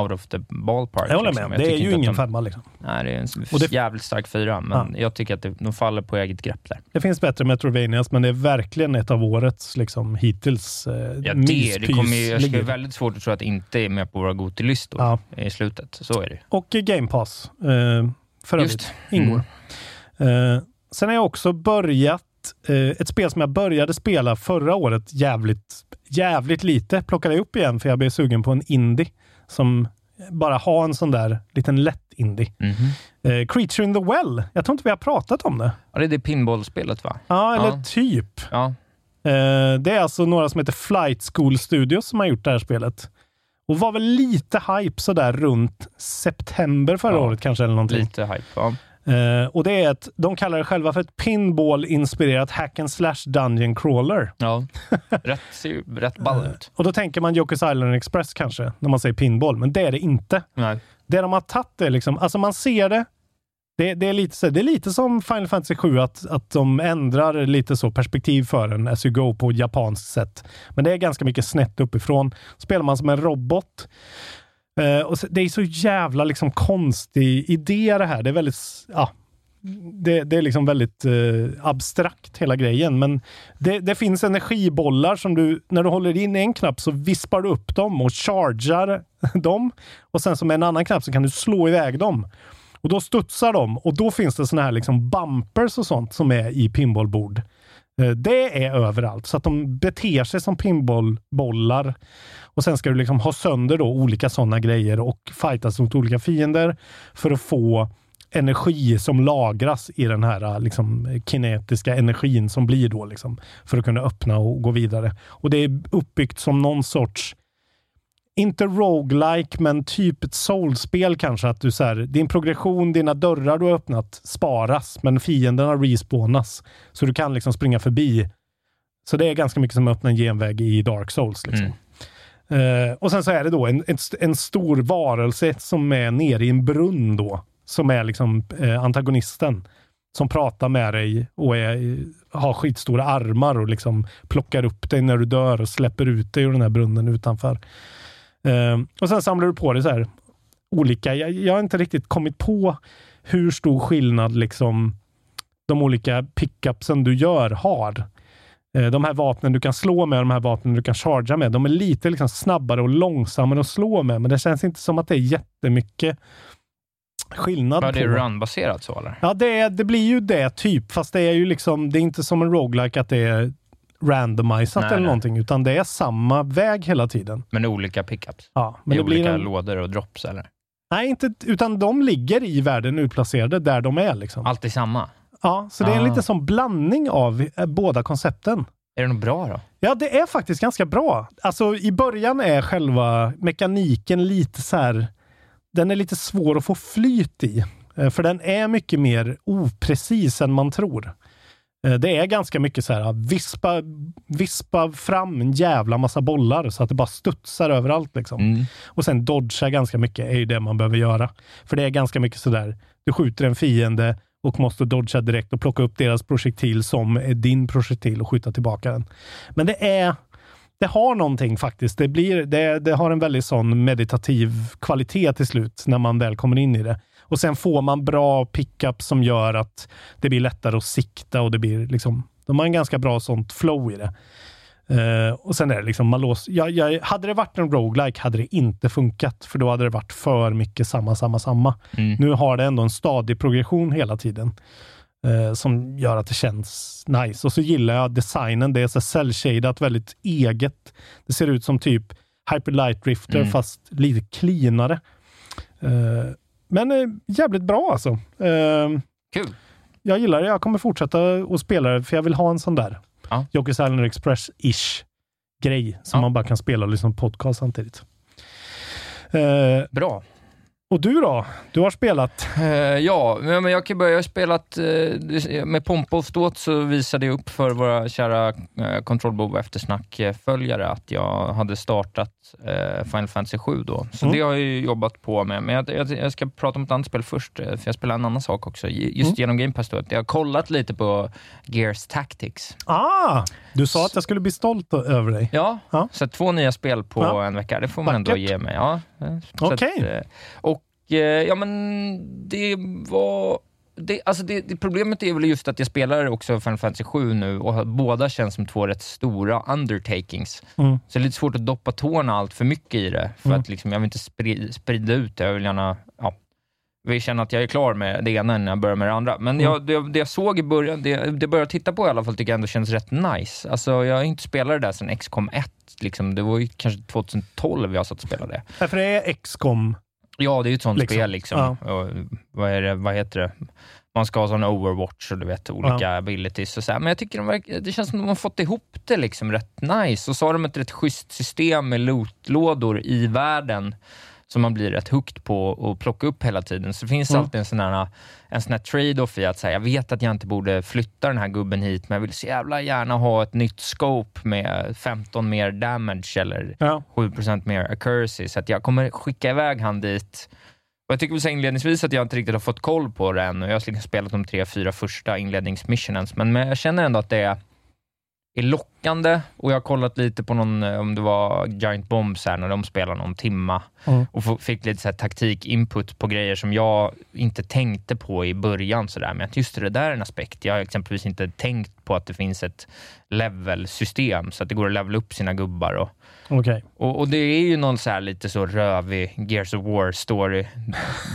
B: out of the ballpark.
A: Mm. Jag håller
B: liksom.
A: med. Det är ju
B: att
A: ingen
B: de,
A: femma liksom.
B: Nej, det är en
A: det-
B: jävligt stark fyra, men jag tycker att det, de faller på eget grepp där.
A: Det finns bättre Metrovanias, men det är verkligen ett av årets liksom, hittills eh,
B: Ja, det, det kommer ju, jag
A: myspysligor.
B: väldigt svårt att tro att det inte är med på våra Gotilistor
A: Ja.
B: i slutet. Så är det
A: Och Game Pass, eh, för övrigt, ingår. Eh, sen har jag också börjat eh, ett spel som jag började spela förra året jävligt, jävligt lite. Plockade jag upp igen för jag blev sugen på en indie som bara har en sån där liten lätt indie. Eh, Creature in the Well. Jag tror inte vi har pratat om det.
B: Ja, det är det pinballspelet va?
A: Ja, eller
B: Ja.
A: typ.
B: Ja.
A: Eh, det är alltså några som heter Flight School Studios som har gjort det här spelet. Och var väl lite hype sådär runt september förra
B: Ja,
A: året kanske eller någonting.
B: Lite hype, ja.
A: Eh, och det är ett, de kallar det själva för ett pinball-inspirerat hack and slash dungeon crawler.
B: Ja, rätt, ser rätt ball ut.
A: Och då tänker man Jokers Island Express kanske, när man säger pinball, men det är det inte.
B: Nej.
A: Det de har tagit är liksom, alltså man ser det, det, det, är, lite, så- det är lite som Final Fantasy 7, att, att de ändrar lite så perspektiv för en as you go på japanskt sätt. Men det är ganska mycket snett uppifrån. Spelar man som en robot. Eh, och så, det är så jävla liksom konstig idé det här. Det är väldigt, ja, det, det är liksom väldigt eh, abstrakt hela grejen. Men det, det finns energibollar som du, när du håller in en knapp så vispar du upp dem och chargar dem. Och sen som med en annan knapp så kan du slå iväg dem. Och då studsar de och då finns det såna här liksom bumpers och sånt som är i pinballbord. Eh, det är överallt, så att de beter sig som pinballbollar. Och sen ska du liksom ha sönder då olika sådana grejer och fightas mot olika fiender för att få energi som lagras i den här eh, liksom, kinetiska energin som blir då liksom, för att kunna öppna och gå vidare. Och det är uppbyggt som någon sorts inte roguelike, men typ ett soulspel kanske. Att du så här, din progression, dina dörrar du har öppnat sparas, men fienderna respawnas. Så du kan liksom springa förbi. Så det är ganska mycket som att öppna en genväg i Dark Souls. Liksom. Eh, och sen så är det då en, en, en stor varelse som är nere i en brunn då. Som är liksom eh, antagonisten. Som pratar med dig och är, har skitstora armar och liksom plockar upp dig när du dör och släpper ut dig ur den här brunnen utanför. Eh, och sen samlar du på dig så här olika. Jag, jag har inte riktigt kommit på hur stor skillnad liksom de olika pickupsen du gör har. Eh, De här vapnen du kan slå med och de här vapnen du kan charga med, de är lite liksom snabbare och långsammare att slå med, men det känns inte som att det är jättemycket skillnad.
B: Var det
A: på.
B: run-baserat så eller?
A: Ja, det, är, det blir ju det typ, fast det är ju liksom, det är inte som en roguelike att det är randomiserat
B: Nej,
A: eller någonting, utan det är samma väg hela tiden.
B: Men olika pickups?
A: Ja,
B: Men I
A: det blir
B: olika
A: en,
B: lådor och drops eller?
A: Nej, inte, utan de ligger i världen utplacerade där de är. Liksom.
B: Alltid samma?
A: Ja, så det är en
B: Ah.
A: liten sån blandning av eh, båda koncepten.
B: Är det något bra då?
A: Ja, det är faktiskt ganska bra. Alltså i början är själva mekaniken lite så här, den är lite svår att få flyt i. Eh, För den är mycket mer oprecis än man tror. Eh, Det är ganska mycket så här, vispa, vispa fram en jävla massa bollar så att det bara studsar överallt. Liksom. Och sen dodga ganska mycket är ju det man behöver göra. För det är ganska mycket så där, du skjuter en fiende och måste dodga direkt och plocka upp deras projektil som är din projektil och skjuta tillbaka den. Men det är det har någonting faktiskt. Det, blir, det, det har en väldigt sån meditativ kvalitet till slut när man väl kommer in i det. Och sen får man bra pickup som gör att det blir lättare att sikta och det blir liksom, de har en ganska bra sånt flow i det. Eh, och sen är det liksom, man låser, jag, jag, hade det varit en roguelike hade det inte funkat, för då hade det varit för mycket samma, samma, samma. Nu har det ändå en stadig progression hela tiden. eh, som gör att det känns nice. Och så gillar jag designen. Det är så cell-shadat, väldigt eget. Det ser ut som typ Hyper Light Drifter,
B: Mm.
A: fast lite cleanare. Eh, men eh, jävligt bra alltså. Eh,
B: Kul.
A: Jag gillar det. Jag kommer fortsätta att spela det, för jag vill ha en sån där
B: Ja.
A: Jokers Island Express-ish grej som man bara kan spela och lyssna på podcast samtidigt. Eh,
B: Bra.
A: Och du då? Du har spelat?
B: Eh, ja, men jag kan börja. Jag har spelat, eh, med pompa och ståt så visade jag upp för våra kära uh, Control Bob eftersnack-följare att jag hade startat eh, Final Fantasy 7 då. Så
A: Mm.
B: det har jag ju jobbat på med. Men jag, jag, jag ska prata om ett annat spel först, för jag spelar en annan sak också. Just
A: Mm.
B: genom Game Pass då. Jag har kollat lite på Gears Tactics.
A: Ah! Du sa att jag skulle bli stolt över dig.
B: Ja, så att två nya spel på
A: Ja.
B: en vecka, det får man ändå
A: Vackert.
B: ge mig. Ja, så
A: Okej.
B: eh, och eh, ja, men det var... Det, alltså det, det, problemet är väl just att jag spelar också Final Fantasy 7 nu och båda känns som två rätt stora undertakings.
A: Mm.
B: Så det är lite svårt att doppa tårna allt för mycket i det, för
A: Mm.
B: att liksom, jag vill inte spri, sprida ut det. Jag vill gärna ja, vill känna att jag är klar med det ena innan jag börjar med det andra. Men
A: Mm.
B: jag, det, det jag såg i början, det, det började titta på i alla fall, tycker jag ändå känns rätt nice. Alltså, jag har inte spelat det där sedan XCOM 1. Liksom. Det var ju kanske 2012 jag satt och spelade det.
A: Ja, för det är XCOM.
B: Ja, det är ju ett sånt
A: Liksom.
B: spel. Liksom. Och, vad, är det, vad heter det? Man ska ha sån Overwatch och du vet, olika abilities och så här. Men jag tycker de verkar, det känns som de har fått ihop det liksom rätt nice. Och så har de ett rätt schysst system med lootlådor i världen som man blir rätt hooked på att plocka upp hela tiden. Så det finns
A: Mm.
B: alltid en sån här, en sån här trade-off i att säga, jag vet att jag inte borde flytta den här gubben hit, men jag vill så jävla gärna ha ett nytt scope med 15 mer damage eller
A: Ja.
B: 7% mer accuracy, så att jag kommer skicka iväg han dit. Och jag tycker väl inledningsvis att jag inte riktigt har fått koll på det än och jag har liksom spelat de tre, fyra första inledningsmissionens, men jag känner ändå att det är, är lockande och jag har kollat lite på någon, eh, om det var Giant Bombs här, när de spelade någon timma
A: Mm.
B: och fick lite så taktik-input på grejer som jag inte tänkte på i början. Så där. Men att just det där är en aspekt. Jag har exempelvis inte tänkt på att det finns ett level-system, så att det går att levela upp sina gubbar. Och,
A: Okej.
B: och, och det är ju någon så här lite så rövig Gears of War-story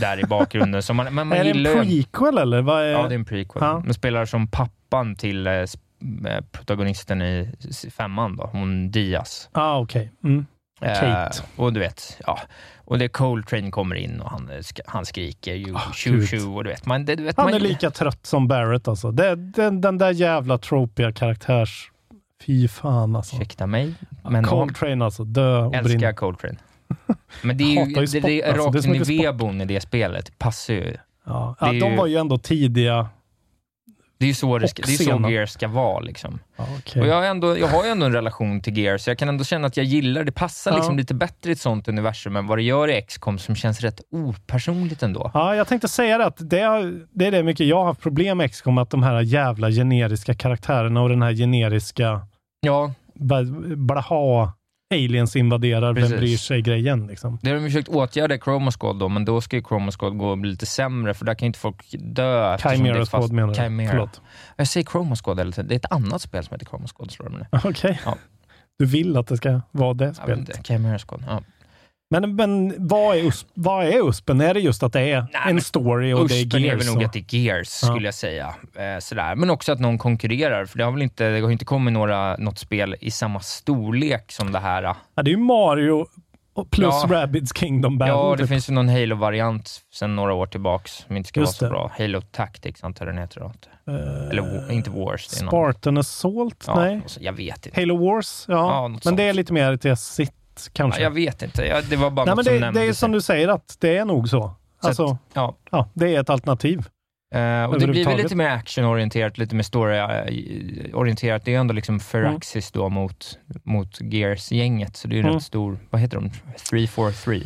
B: där i bakgrunden. Man, man, man
A: är det en prequel eller? Vad är...
B: Ja, det är en prequel.
A: Ja.
B: Man spelar som pappan till eh, protagonisten i femman, då, hon Diaz.
A: Ah, okej. Mm. Kate.
B: Eh, och du vet, ja. Och det Coltrane kommer in och han, eh, han skriker ju tju
A: gud.
B: tju och du vet, man, det, du vet
A: Han
B: man,
A: är lika trött som Barrett alltså. Det, den, den där jävla tropiga karaktärs... Fy fan alltså.
B: Ursäkta mig, men
A: Coltrane alltså. Dö och
B: älskar
A: brinn.
B: Coltrane. Men det är ju,
A: ju sport,
B: det är.
A: Det är
B: rakt in i vebon i det spelet. Passar ju.
A: Ja, ja, de
B: ju-
A: var ju ändå tidiga.
B: Det är ju så, det ska, det är så. Gears ska vara. Liksom.
A: Okej.
B: Och jag, har ändå, jag har ju ändå en relation till Gears, så jag kan ändå känna att jag gillar det. passar
A: Ja.
B: liksom lite bättre i ett sånt universum än vad det gör i XCOM som känns rätt opersonligt ändå.
A: Ja, jag tänkte säga det att det, har- det är det mycket jag har haft problem med XCOM, att de här jävla generiska karaktärerna och den här generiska
B: Ja,
A: blaha aliens invaderar,
B: Precis.
A: vem bryr sig-grejen. Liksom.
B: det har de försökt åtgärda i Chroma Squad då, men då ska ju Chroma Squad gå och bli lite sämre, för där kan ju inte folk dö.
A: Chimera
B: fast-
A: Squad menar du?
B: Chimera.
A: Förlåt.
B: Jag säger Chroma Squad, eller det är ett annat spel som heter Chroma Squad, slår de.
A: Okej.
B: Ja.
A: Du vill att det ska vara det spelet.
B: Chimera Squad. Ja.
A: Men, men vad, är USP, vad är USPen? Är det just att det är en story och det är
B: Uspen är
A: Gears?
B: väl nog att det är Gears,
A: Ja.
B: skulle jag säga. Eh, sådär. Men också att någon konkurrerar, för det har väl inte, det har inte kommit några, något spel i samma storlek som det här.
A: Ja, det är ju Mario plus
B: Ja.
A: Rabbids Kingdom Battle.
B: Ja, det
A: typ.
B: finns ju någon Halo-variant sedan några år tillbaks som inte ska
A: Just
B: vara så
A: det.
B: bra. Halo Tactics antar jag den heter. Då.
A: Eh,
B: Eller inte Wars. Är någon,
A: Spartan Assault?
B: ja,
A: Nej.
B: jag vet inte.
A: Halo Wars? Ja,
B: Ja,
A: men det är
B: sånt.
A: lite mer till kanske.
B: Ja, jag vet inte. Ja, det var bara
A: Nej,
B: något
A: men
B: som
A: det, det är
B: nämndes.
A: som du säger att det är nog så.
B: Så
A: Alltså,
B: att, ja.
A: ja, det är ett alternativ.
B: Eh, och det blir väl lite mer actionorienterat, lite mer storyorienterat. Det är ändå liksom Firaxis då mot, mot Gears-gänget, så det är ju
A: Mm.
B: rätt stor, vad heter de? 343?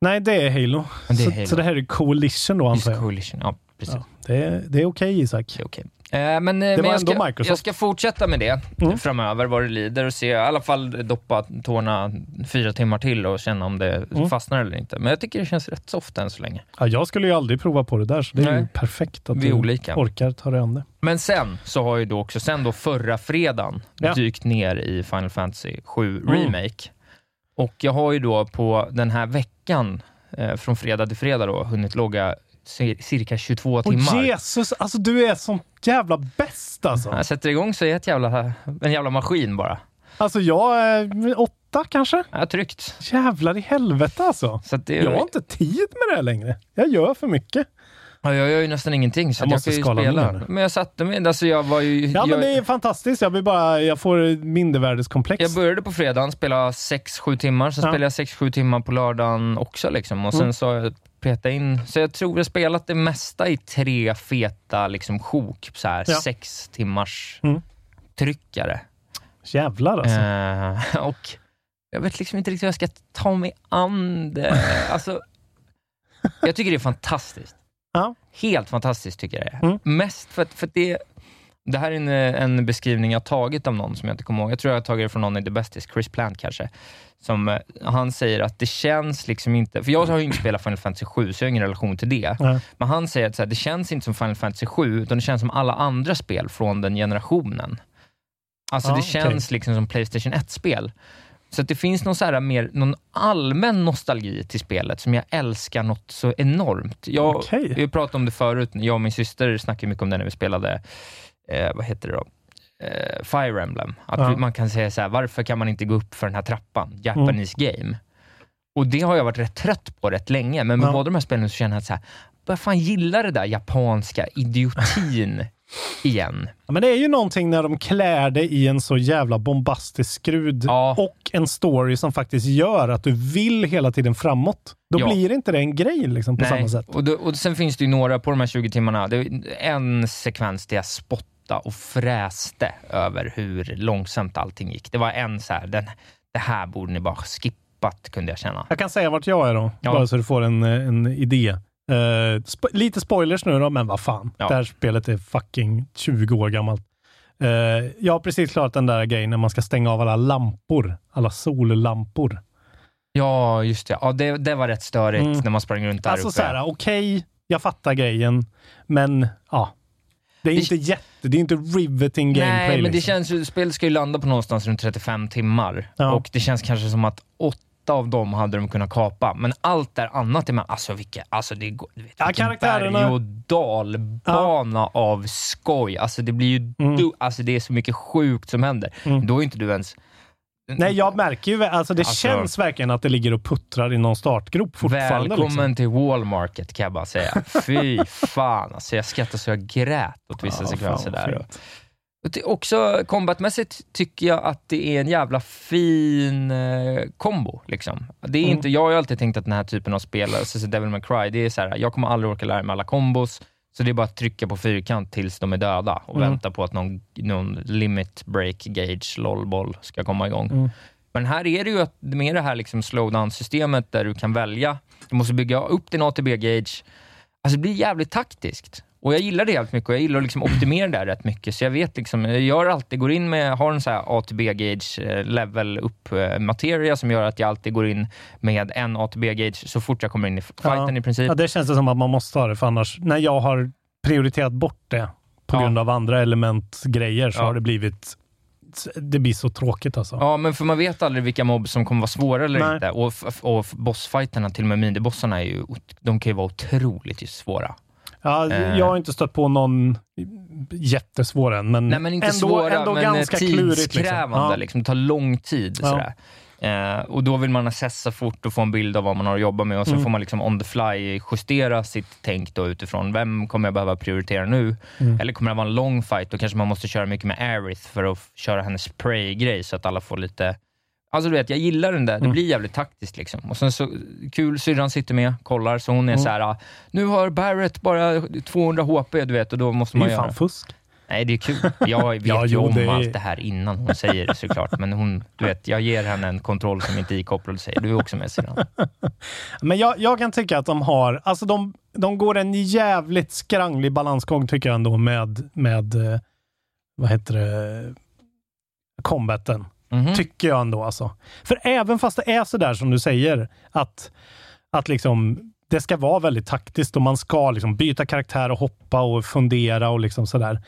A: Nej, det är Halo.
B: Det är
A: så,
B: Halo.
A: så det här är Coalition då antar jag.
B: Coalition, ja precis.
A: Ja, det är, det är okej Isak.
B: Det är okej. Eh, men eh, men jag, ska, jag ska fortsätta med det
A: Mm.
B: framöver, vad det lider, och se, i alla fall doppa tårna fyra timmar till och känna om det
A: Mm.
B: fastnar eller inte. Men jag tycker det känns rätt soft än så länge.
A: Ja, jag skulle ju aldrig prova på det där, så det är ju perfekt att
B: Vi
A: du
B: olika.
A: orkar ta dig an det.
B: Men sen så har ju då också, sen då förra fredagen,
A: Ja.
B: dykt ner i Final Fantasy 7
A: Mm.
B: Remake. Och jag har ju då på den här veckan, eh, från fredag till fredag då, hunnit logga cirka 22
A: Åh
B: timmar.
A: Jesus, alltså du är som jävla bäst alltså.
B: Jag sätter igång så är jag ett jävla, en jävla maskin bara.
A: Alltså jag är åtta kanske?
B: Jag har tryckt.
A: Jävlar i helvete alltså.
B: Det,
A: Jag har inte tid med det här längre. Jag gör för mycket.
B: Ja, jag gör ju nästan ingenting, så
A: Jag
B: jag,
A: måste
B: kan
A: skala
B: ju spela.
A: ner.
B: Men jag satte mig, alltså jag var ju...
A: Ja,
B: jag,
A: men det är fantastiskt. Jag vill bara, jag får mindervärdeskomplex.
B: jag började på fredagen, spela 6-7 timmar, sen
A: Ja.
B: spelade jag 6-7 timmar på lördagen också. Liksom. Och sen
A: Mm.
B: så har jag peta in. Så jag tror jag spelat det mesta i tre feta liksom, sjok, så här,
A: Ja.
B: sex timmars
A: Mm.
B: tryckare.
A: Jävlar alltså.
B: Eh, och jag vet liksom inte riktigt hur jag ska ta mig an det. Alltså, jag tycker det är fantastiskt.
A: Ja.
B: Helt fantastiskt tycker jag det är.
A: Mm.
B: Mest för för det, det här är en, en beskrivning jag tagit av någon som jag inte kommer ihåg. Jag tror jag har tagit det från någon i The Besties, Chris Plant kanske. Som, eh, han säger att det känns liksom inte, för jag har ju inte spelat Final Fantasy 7, så jag har ingen relation till det.
A: Nej.
B: Men han säger att så här, det känns inte som Final Fantasy 7, utan det känns som alla andra spel från den generationen. Alltså
A: Ja,
B: det känns liksom som Playstation 1-spel. Så att det finns någon, så här mer, någon allmän nostalgi till spelet som jag älskar något så enormt. Jag,
A: Okej.
B: Vi pratat om det förut, jag och min syster snackade mycket om det när vi spelade, eh, vad heter det då? Eh, Fire Emblem. Att
A: Ja.
B: man kan säga så här, varför kan man inte gå upp för den här trappan? Japanese game. Och det har jag varit rätt trött på rätt länge, men med
A: Ja.
B: båda de här spelen så känner jag att så här, börjar fan gilla det där japanska idiotin igen.
A: Ja, men det är ju någonting när de klär det i en så jävla bombastisk skrud
B: Ja.
A: och en story som faktiskt gör att du vill hela tiden framåt. Då
B: Ja.
A: blir inte det en grej liksom, på samma sätt.
B: Och, då, och sen finns det ju några på de här 20 timmarna. Det är en sekvens där jag spottade och fräste över hur långsamt allting gick. Det var en så här, den, det här borde ni bara skippat, kunde jag känna.
A: Jag kan säga vart jag är då,
B: Ja.
A: bara så du får en, eh, en idé. Eh, spo- lite spoilers nu då, men vad fan.
B: Ja.
A: Det här spelet är fucking 20 år gammalt. Eh, jag har precis klarat den där grejen när man ska stänga av alla lampor. Alla sollampor.
B: Ja, just det. Ja, det, det var rätt störigt
A: Mm.
B: när man sprang runt där
A: Alltså
B: uppe.
A: såhär, okej, jag fattar grejen, men ja. Det är inte jätte, det är inte riveting gameplay.
B: Nej, men det
A: liksom.
B: känns spelet ska ju landa på någonstans runt 35 timmar.
A: Ja.
B: Och det känns kanske som att åtta av dem hade de kunnat kapa. Men allt där annat är med, alltså vilka, alltså det går, vet,
A: Ja, karaktärerna-
B: berg och dalbana av skoj. Alltså det blir ju,
A: Mm.
B: du, alltså det är så mycket sjukt som händer.
A: Mm.
B: Då är inte du ens...
A: Nej, jag märker ju, alltså det
B: Alltså-
A: känns verkligen att det ligger och puttrar i någon startgrop fortfarande.
B: Välkommen
A: liksom.
B: till Walmart kan jag bara säga. Fy fan, alltså jag skrattade så jag grät åt vissa
A: Ja,
B: sekvenser
A: fan
B: där.
A: fint.
B: Också combatmässigt tycker jag att det är en jävla fin eh, kombo. Liksom. Det är
A: Mm.
B: inte, jag har ju alltid tänkt att den här typen av spel, alltså så Devil May Cry, det är så här, jag kommer aldrig orka lära mig alla kombos, så det är bara att trycka på fyrkant tills de är döda och
A: Mm.
B: vänta på att någon, någon limit break gauge lolboll ska komma igång.
A: Mm.
B: Men här är det ju att, med det här liksom slowdown-systemet där du kan välja, du måste bygga upp din ATB-gauge. Alltså det blir jävligt taktiskt. Och jag gillar det jävligt mycket och jag gillar att liksom optimera det rätt mycket. Så jag vet liksom, jag gör alltid, går in med, har en sån här ATB-gauge eh, level upp eh, materia som gör att jag alltid går in med en ATB-gauge så fort jag kommer in i fighten i princip.
A: Ja, det känns det som att man måste ha det, för annars, när jag har prioriterat bort det på
B: Ja.
A: grund av andra elementgrejer så
B: Ja.
A: har det blivit, det blir så tråkigt alltså.
B: Ja, men för man vet aldrig vilka mobb som kommer vara svåra eller
A: Nej.
B: inte. Och, och bossfighterna, till och med minibossarna, är ju, de kan ju vara otroligt svåra.
A: Ja,
B: Eh.
A: Jag har inte stött på någon jättesvår än, men,
B: Nej, men inte
A: ändå,
B: svåra,
A: ändå
B: men
A: ganska klurigt.
B: tidskrävande.
A: Liksom.
B: Liksom. Det tar lång tid.
A: Ja.
B: Sådär. Eh, och då vill man assessa fort och få en bild av vad man har att jobba med och sen
A: Mm.
B: får man liksom on the fly justera sitt tänk då utifrån vem kommer jag behöva prioritera nu?
A: Mm.
B: Eller kommer det vara en lång fight? Då kanske man måste köra mycket med Aerith för att köra hennes prey-grej så att alla får lite... Alltså du vet, jag gillar den där. Det
A: Mm.
B: blir jävligt taktiskt liksom. Och sen så, kul, syrran sitter med, kollar, så hon är
A: Mm.
B: så här. "Ah, nu har Barrett bara 200 HP, du vet, och då måste
A: Det är
B: man
A: ju
B: göra...
A: fan fusk.
B: Nej, det är kul. Jag vet
A: Ja,
B: ju om
A: det är-
B: allt det här innan hon säger det såklart, men hon, du vet, jag ger henne en kontroll som inte är ikopplad och säger du är också med syrran.
A: Men jag, jag kan tycka att de har, alltså de, de går en jävligt skranglig balansgång tycker jag ändå med, med eh, vad heter det, combaten.
B: Mhm.
A: Tycker jag ändå alltså. För även fast det är så där som du säger, att, att liksom det ska vara väldigt taktiskt och man ska liksom byta karaktär och hoppa och fundera och liksom sådär.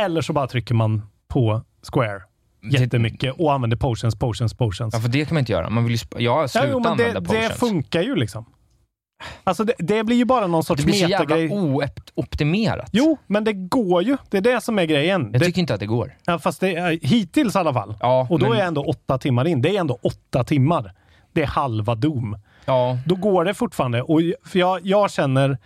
A: Eller så bara trycker man på square jättemycket och använder potions, potions, potions.
B: Ja, för det kan man inte göra. Man vill ju jag har
A: Ja, jo, men det,
B: använda
A: det
B: potions.
A: funkar ju liksom. Alltså det, det blir ju bara någon sorts
B: det blir så jävla
A: metagrej.
B: ooptimerat.
A: Jo, men det går ju. Det är det som är grejen.
B: Jag
A: det,
B: tycker inte att det går.
A: ja, fast det hittills i alla fall.
B: Ja,
A: Och då
B: men,
A: är jag ändå åtta timmar in. Det är ändå åtta timmar. Det är halva Doom.
B: ja,
A: Då går det fortfarande. Och för jag, jag känner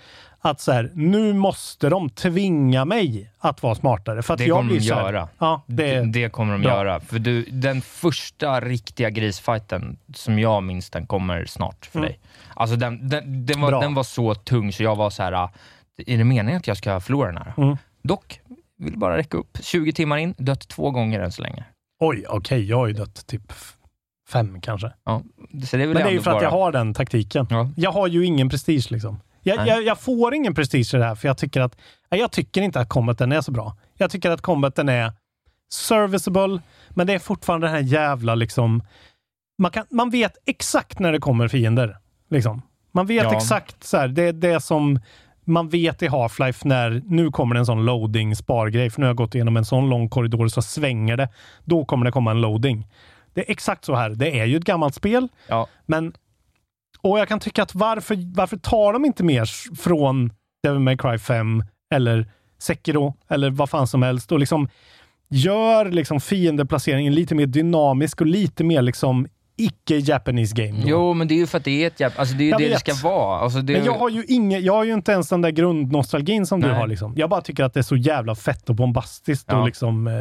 A: att så här, nu måste de tvinga mig att vara smartare. För att
B: Det
A: jag
B: kommer
A: blir
B: de
A: här,
B: göra.
A: Ja, det,
B: Det, det kommer de
A: bra.
B: göra. För du, den första riktiga grisfighten, som jag minns den, kommer snart för
A: Mm.
B: dig. Alltså den, den, den, var, den var så tung så jag var så här. är det meningen att jag ska förlora den här?
A: Mm.
B: Dock, vill bara räcka upp. 20 timmar in, dött två gånger än så länge.
A: Oj, okej, jag har ju dött typ fem kanske.
B: Ja, det
A: Men det är ju för att
B: bara...
A: jag har den taktiken. Jag har ju ingen prestige liksom. Jag, jag, jag får ingen prestige i det här, för jag tycker att jag tycker inte att combaten är så bra. Jag tycker att combaten är serviceable, men det är fortfarande den här jävla liksom... Man, kan, man vet exakt när det kommer fiender. Liksom. Man vet
B: Ja.
A: exakt så här, det är det som man vet i Half-Life när nu kommer det en sån loading spargrej, för nu har jag gått igenom en sån lång korridor så svänger det. Då kommer det komma en loading. Det är exakt så här. Det är ju ett gammalt spel,
B: Ja.
A: men och jag kan tycka att varför, varför tar de inte mer från Devil May Cry 5 eller Sekiro eller vad fan som helst och liksom gör liksom fiendeplaceringen lite mer dynamisk och lite mer liksom icke-Japanese game. då.
B: Jo, men det är ju för att det är ett jävla... Alltså det är ju
A: Jag
B: det det
A: vet.
B: ska vara. Alltså det...
A: Men jag har ju inge, jag har ju inte ens den där grundnostalgin som du
B: Nej.
A: har. Liksom. Jag bara tycker att det är så jävla fett och bombastiskt.
B: Ja.
A: Och liksom, eh,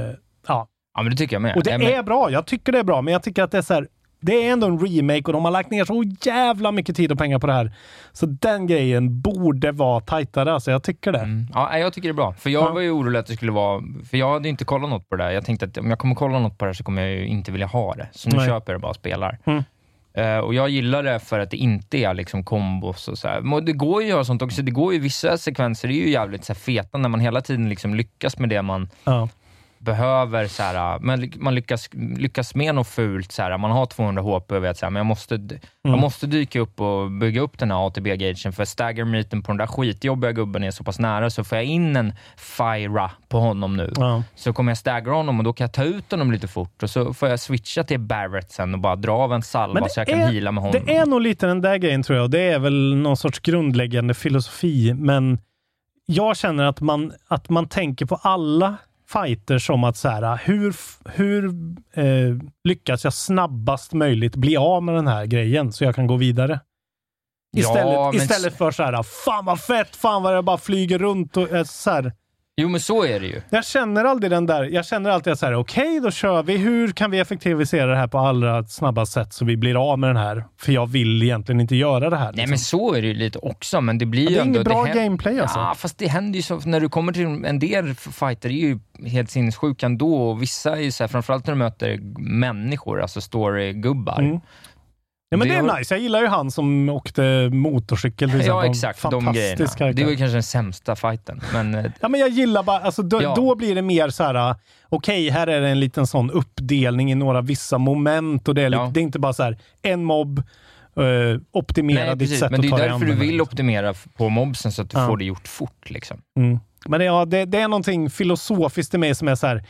A: ja.
B: Ja, men det tycker jag med.
A: Och det
B: Ja, men-
A: är bra. Jag tycker det är bra, men jag tycker att det är så här, det är ändå en remake och de har lagt ner så jävla mycket tid och pengar på det här. Så den grejen borde vara tajtare. Alltså, jag tycker det.
B: Ja, nej, jag tycker det är bra. För jag
A: Ja.
B: var ju orolig att det skulle vara... För jag hade inte kollat något på det där. Jag tänkte att om jag kommer kolla något på det här så kommer jag ju inte vilja ha det. Så nu
A: Nej.
B: köper jag det bara och spelar.
A: Mm.
B: Eh, och jag gillar det för att det inte är liksom kombos och så här. Det går ju att göra sånt också. Det går ju vissa sekvenser, är ju jävligt så feta när man hela tiden liksom lyckas med det man
A: Ja.
B: Behöver. Så här, men man lyckas, lyckas med något fult. Så här, man har 200 HP och vet så här, men jag måste,
A: Mm.
B: jag måste dyka upp och bygga upp den här ATB-gagen för stagger meeten på den där skitjobbiga gubben är så pass nära så får jag in en Fyra på honom nu
A: Ja.
B: så kommer jag staggra honom och då kan jag ta ut honom lite fort och så får jag switcha till Barrett sen och bara dra av en salva så jag kan heala med honom.
A: det är nog lite den där grejen tror jag. Det är väl någon sorts grundläggande filosofi, men jag känner att man, att man tänker på alla fighter som att så här, hur, hur eh, lyckas jag snabbast möjligt bli av med den här grejen så jag kan gå vidare? Istället,
B: Ja, men-
A: istället för så här, fan vad fett, fan vad jag bara flyger runt och är så här.
B: Jo, men så är det ju.
A: Jag känner aldrig den där, jag känner alltid att så här, okej, då kör vi. Hur kan vi effektivisera det här på allra snabbast sätt så vi blir av med den här? För jag vill egentligen inte göra det här.
B: Nej,
A: liksom.
B: men så är det ju lite också, men det blir
A: Ja,
B: ju
A: det är
B: ändå...
A: inget bra
B: hän-
A: gameplay, alltså.
B: Ja, fast det händer ju så, när du kommer till en del fighter är ju helt sinnessjuka ändå och vissa är ju så här, framförallt när du möter människor, alltså storygubbar.
A: Mm. Ja, men det,
B: Det
A: är
B: har-
A: nice. Jag gillar ju han som åkte motorcykel till exempel.
B: Ja, exakt. De
A: Fantastisk
B: grejerna.
A: karaktär.
B: Det var ju kanske den sämsta fighten, men... eh,
A: Ja, men jag gillar bara, alltså då,
B: Ja.
A: då blir det mer så här, uh, okej, här är det en liten sån uppdelning i några vissa moment och det är, lite,
B: Ja.
A: det är inte bara så här, en mobb, uh, optimera
B: Nej,
A: ditt
B: precis.
A: sätt
B: Men det
A: att
B: är
A: ta dig
B: därför
A: an
B: du
A: den här,
B: vill
A: liksom.
B: optimera på mobsen så att du
A: Ja.
B: får det gjort fort. Liksom.
A: Mm. Men det, ja, det, det är någonting filosofiskt i mig som är så här,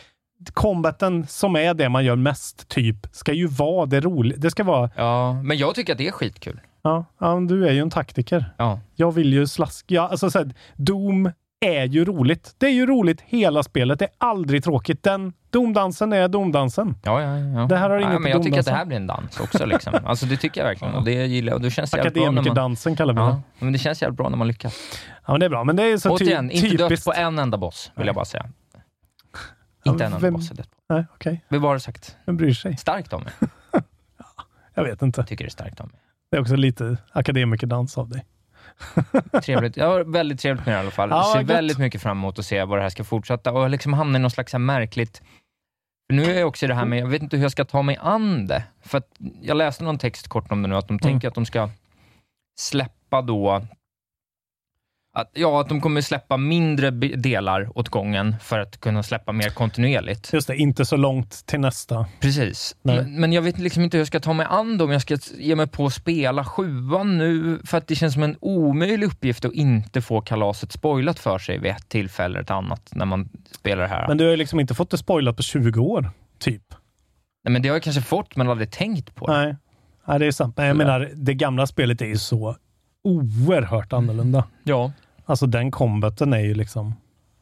A: combaten som är det man gör mest, typ, ska ju vara det roliga. Det ska vara,
B: Ja, men jag tycker att det är skitkul.
A: ja, ja du är ju en taktiker.
B: Ja.
A: Jag vill ju slaska. Ja, alltså så här, Doom är ju roligt. Det är ju roligt hela spelet. Det är aldrig tråkigt. Den Doom-dansen är Doom-dansen.
B: Ja, ja, ja.
A: Det här har
B: ja,
A: inget
B: men Jag
A: med
B: tycker att det
A: domdansen.
B: här blir en dans också. Liksom. Alltså, det tycker jag verkligen. Och det gillar jag. Och det känns när man...
A: Akademikerdansen kallar vi
B: Ja,
A: det.
B: men det känns jävligt bra när man lyckas.
A: Ja, men det är bra. Men det är så ty-
B: Återigen, inte dött
A: typiskt.
B: på en enda boss, vill jag bara säga. Inte en enda
A: vem-
B: boss är dött på.
A: Nej, okej.
B: Vad var det sagt?
A: Vem bryr sig?
B: Starkt av mig.
A: Jag vet inte.
B: Tycker det är starkt av mig.
A: Det är också lite akademikerdans av dig.
B: Trevligt. Jag har väldigt trevligt med det i alla fall.
A: Ja,
B: ser
A: gött.
B: väldigt mycket fram emot att se vad det här ska fortsätta och liksom hamna i något slags här märkligt... För nu är jag också i det här med, jag vet inte hur jag ska ta mig an det. För jag läste någon text kort om det nu, att
A: Mm.
B: de tänker att de ska släppa då att, ja, att de kommer släppa mindre delar åt gången för att kunna släppa mer kontinuerligt.
A: Just det, inte så långt till nästa.
B: Precis. Men, men jag vet liksom inte hur jag ska ta mig an det, om jag ska ge mig på att spela sjuan nu, för att det känns som en omöjlig uppgift att inte få kalaset spoilat för sig vid ett tillfälle eller ett annat när man spelar det här.
A: Men du har ju liksom inte fått det spoilat på 20 år, typ.
B: Nej, men det har jag kanske fått, men aldrig tänkt på.
A: Nej, Nej det är sant. Men jag menar, det gamla spelet är ju så oerhört annorlunda.
B: Ja.
A: Alltså den combaten är ju liksom...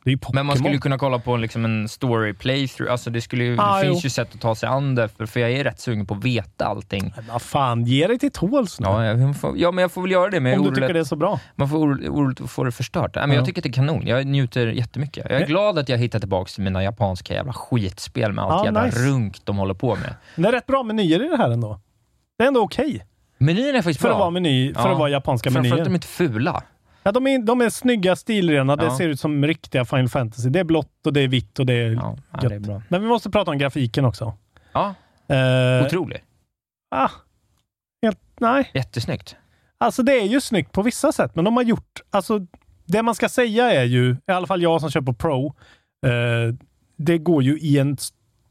A: Det är ju Pokémon.
B: Men man skulle ju kunna kolla på liksom en story playthrough. Alltså det, skulle ju,
A: Ah,
B: det finns
A: jo.
B: ju sätt att ta sig an det, för, för jag är rätt sugen på att veta allting.
A: Vad fan, ge dig till tåls nu.
B: Ja, jag får, ja, men jag får väl göra det. Men
A: Om du tycker det är så bra.
B: Man får oro- oroligt att få det förstört. Nej, men
A: Ja.
B: Jag tycker att det är kanon. Jag njuter jättemycket. Jag är
A: Eh.
B: glad att jag hittar tillbaka till mina japanska jävla skitspel med allt
A: Ja,
B: jävla
A: nice.
B: runk de håller på med.
A: Det är rätt bra menyer i det här ändå. Det är ändå okej.
B: Menyn är faktiskt
A: För
B: bra.
A: att vara meny, för
B: Ja.
A: att vara japanska
B: Framförallt
A: menyer.
B: att de är inte fula.
A: Ja, de, är, de är snygga, stilrena. Det
B: Ja.
A: ser ut som riktiga Final Fantasy. Det är blått och det är vitt och det är
B: Ja, ja,
A: gött.
B: det är bra.
A: Men vi måste prata om grafiken också.
B: Ja,
A: Eh,
B: otrolig.
A: ah, helt, nej.
B: Jättesnyggt.
A: Alltså det är ju snyggt på vissa sätt, men de har gjort... Alltså, det man ska säga är ju, i alla fall jag som kör på Pro, eh, det går ju i en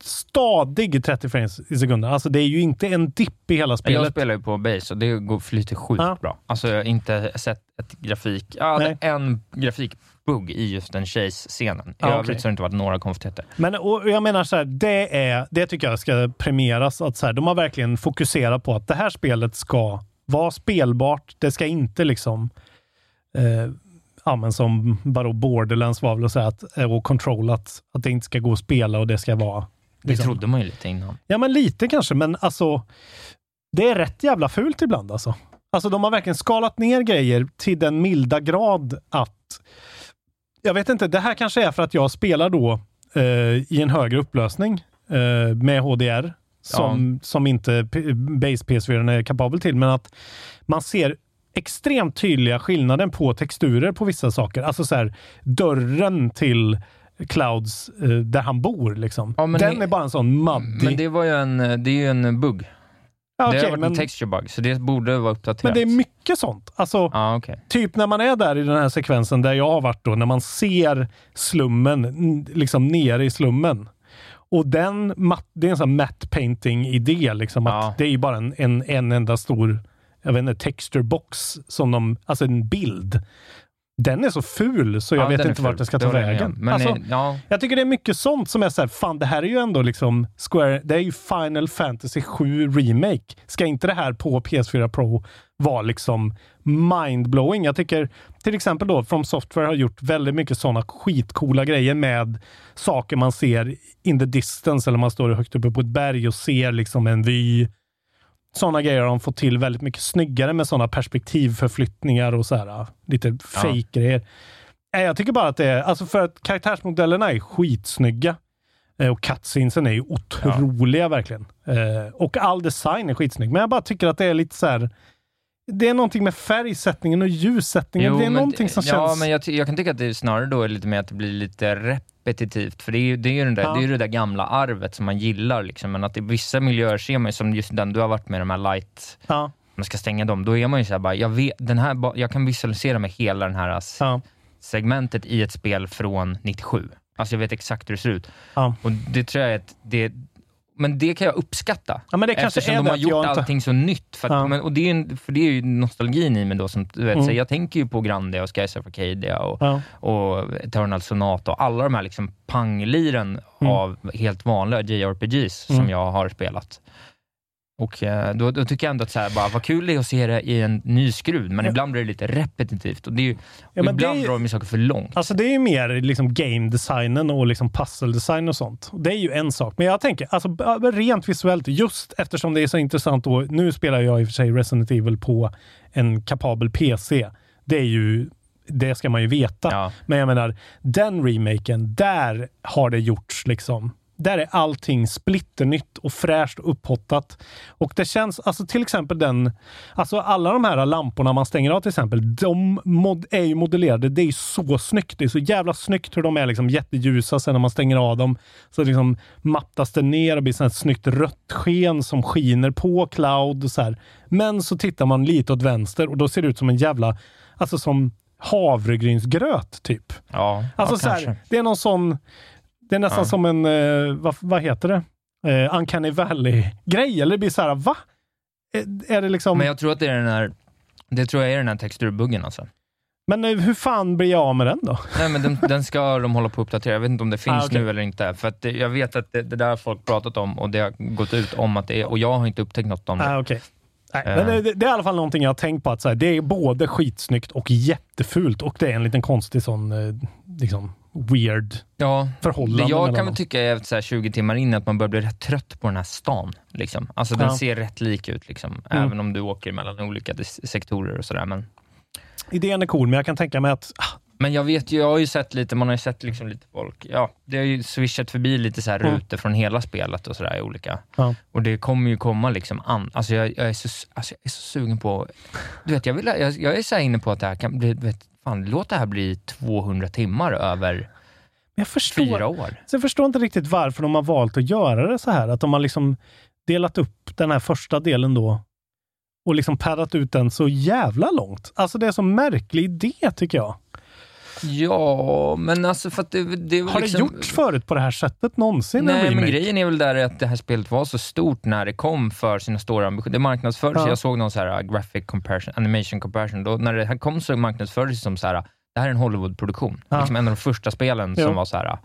A: stadig 30 frames i sekunden. Alltså det är ju inte en dipp i hela
B: Jag
A: spelet.
B: spelar ju på base och det går flyter sjukt
A: Ja.
B: bra. Alltså jag har inte sett ett grafik... Jag hade
A: Nej.
B: en grafikbugg i just den chase-scenen. I
A: Ja,
B: övrigt
A: okej.
B: så har det inte varit några konstigheter.
A: Men och jag menar så här, det, är, det tycker jag ska premieras. Att så här, de har verkligen fokuserat på att det här spelet ska vara spelbart. Det ska inte liksom... Eh, ja, men som bara Borderlands var väl att säga att, och Control, att, att det inte ska gå att spela och det ska vara...
B: Det
A: liksom-
B: trodde man ju lite innan.
A: Ja, men lite kanske, men alltså. Det är rätt jävla fult ibland alltså. Alltså de har verkligen skalat ner grejer till den milda grad att... Jag vet inte, det här kanske är för att jag spelar då eh, i en högre upplösning eh, med HDR som, som inte Base PS4 är kapabel till, men att man ser extremt tydliga skillnader på texturer på vissa saker. Alltså så här, dörren till Clouds eh, där han bor. Liksom.
B: Ja, men
A: Den
B: det-
A: är bara en sån muddy.
B: Men det var ju en, det är ju en bugg.
A: Ja,
B: det
A: okej,
B: har varit
A: men-
B: en texture bug, så det borde vara uppdaterat.
A: Men det är mycket sånt. Alltså,
B: Ja, okej.
A: typ när man är där i den här sekvensen där jag har varit då, när man ser slummen, liksom nere i slummen. Och den, det är en sån matte painting-idé, liksom, att det är ju bara en, en, en enda stor jag vet inte, texture box, som de, alltså en bild. Den är så ful så jag
B: Ja,
A: vet
B: den
A: inte vart den ska ta vägen.
B: om. Men,
A: alltså,
B: eh, ja.
A: Jag tycker det är mycket sånt som är så här, fan det här är ju ändå liksom Square, det är ju Final Fantasy 7 Remake. Ska inte det här på PS4 Pro vara liksom mindblowing? Jag tycker till exempel då From Software har gjort väldigt mycket sådana skitcoola grejer med saker man ser in the distance eller man står högt uppe på ett berg och ser liksom en vy. Sådana grejer har de fått till väldigt mycket snyggare med sådana perspektivförflyttningar och så här, lite fake-grejer. Nej, Jag tycker bara att det är, alltså för att karaktärsmodellerna är skitsnygga. Eh, Och cutscenesen är ju otroliga verkligen. Eh, och all design är skitsnygg. Men jag bara tycker att det är lite så här. Det är någonting med färgsättningen och ljussättningen.
B: Jo,
A: det är någonting som
B: ja,
A: känns...
B: men jag, jag kan tycka att det snarare då är lite mer att det blir lite repetitivt, för det är ju det, är ju den där,
A: Ja.
B: det, är det där gamla arvet som man gillar, liksom. men att i vissa miljöer ser man ju som just den du har varit med, de här light,
A: Ja.
B: man ska stänga dem, då är man ju såhär bara, jag, vet, den här, jag kan visualisera med hela den här s-
A: Ja.
B: segmentet i ett spel från 97. Alltså jag vet exakt hur det ser ut. Och det tror jag är att det, men det kan jag uppskatta.
A: Ja, men det kanske
B: eftersom
A: är
B: de har gjort
A: inte-
B: allting så nytt. För, att,
A: Ja.
B: men, och det är, en- för det är ju nostalgin i mig då. Som, du vet,
A: Mm.
B: så jag tänker ju på Grandia och Skies of Arcadia och,
A: Ja.
B: och Eternal Sonata och alla de här liksom pangliren
A: Mm.
B: av helt vanliga JRPGs
A: Mm.
B: som jag har spelat. Och eh, då, då tycker jag ändå att så här, bara, vad kul det är att se det i en ny skruv, men
A: Ja.
B: ibland blir det lite repetitivt. Och, det är ju, och
A: Ja, men
B: ibland
A: är
B: drar de saker för långt.
A: Alltså det är ju mer liksom game designen och liksom puzzle design och sånt. Det är ju en sak. Men jag tänker, alltså rent visuellt, just eftersom det är så intressant då. Nu spelar jag i och för sig Resident Evil på en kapabel PC. Det är ju, det ska man ju veta. Men jag menar, den remaken, där har det gjorts liksom där är allting splitternytt och fräscht och upphottat. Och det känns, alltså till exempel den, alltså alla de här lamporna man stänger av till exempel, de mod, är ju modellerade. Det är ju så snyggt. Det är så jävla snyggt hur de är liksom jätteljusa sen när man stänger av dem. Så liksom mattas det ner och blir sånt här snyggt rött sken som skiner på Cloud och så här. Men så tittar man lite åt vänster och då ser det ut som en jävla, alltså som havregrynsgröt typ.
B: Ja,
A: Alltså
B: ja,
A: så här, det är någon sån, det är nästan
B: Ja.
A: som en, eh, vad, vad heter det? Eh, Uncanny Valley-grej. Eller det blir så här, va? Är, är det liksom...
B: Men jag tror att det är den här, det tror jag är den här texturbuggen alltså.
A: Men eh, hur fan blir jag av med den då?
B: Nej, men den, den ska de hålla på att uppdatera. Jag vet inte om det finns
A: Ah, okej.
B: nu eller inte. För det, jag vet att det, det där har folk pratat om och det har gått ut om att det är, och jag har inte upptäckt något om det.
A: Ah, okej. Nej,
B: Eh.
A: men det, det är i alla fall någonting jag har tänkt på. att så här, Det är både skitsnyggt och jättefult och det är en liten konstig sån, eh, liksom, weird
B: Ja,
A: förhållande
B: det jag kan väl tycka är här 20 timmar in att man börjar bli rätt trött på den här stan. Liksom. Alltså den
A: Ja.
B: ser rätt lik ut, liksom.
A: Mm.
B: även om du åker mellan olika sektorer och sådär. Men,
A: Idén är cool, men jag kan tänka mig att ah,
B: men jag vet ju, jag har ju sett lite, man har ju sett liksom lite folk, ja, det har ju swishat förbi lite så här
A: Mm.
B: rutor från hela spelet och sådär i olika.
A: Ja.
B: Och det kommer ju komma liksom an, alltså jag, jag, är så, alltså jag är så sugen på, du vet, jag, vill, jag, jag är så inne på att det här kan bli, vet, fan låt det här bli 200 timmar över
A: jag förstår,
B: fyra år.
A: Så jag förstår inte riktigt varför de har valt att göra det så här. Att de har liksom delat upp den här första delen då och liksom paddat ut den så jävla långt. Alltså det är så märklig idé tycker jag.
B: Ja, men alltså för att det, det
A: Har
B: liksom...
A: det gjorts förut på det här sättet någonsin?
B: Nej, men grejen är väl där att det här spelet var så stort när det kom för sina stora ambitioner. Det marknadsfördes,
A: Ja.
B: jag såg någon så här uh, graphic comparison, animation comparison, då när det här kom så marknadsfördes det som så här, uh, det här är en Hollywood-produktion.
A: Ja.
B: Liksom en av de första spelen
A: Jo.
B: som var så här. uh,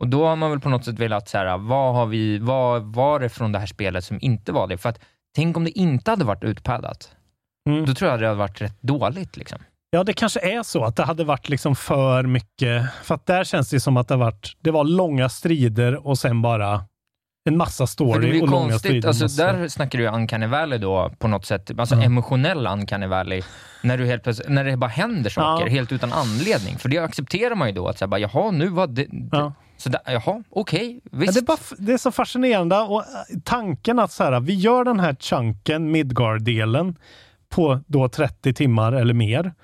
B: Och då har man väl på något sätt velat, så här, vad, har vi, vad var det från det här spelet som inte var det? För att tänk om det inte hade varit utpaddat.
A: Mm.
B: Då tror jag det hade varit rätt dåligt. Liksom.
A: Ja, det kanske är så att det hade varit liksom för mycket. För att där känns det som att det, varit, det var långa strider och sen bara en massa
B: det
A: story och långa
B: konstigt,
A: strider.
B: alltså, där snackar du ju Uncanny Valley då på något sätt, alltså
A: Ja.
B: emotionell Uncanny Valley, när, du helt när det bara händer saker
A: Ja.
B: helt utan anledning. För det accepterar man ju då, att säga bara, jaha, nu var det...
A: Ja.
B: Så där, jaha, okej,
A: Ja,
B: visst.
A: det, är bara, det är så fascinerande och äh, tanken att så här, vi gör den här chunken, Midgard-delen, på då 30 timmar eller mer.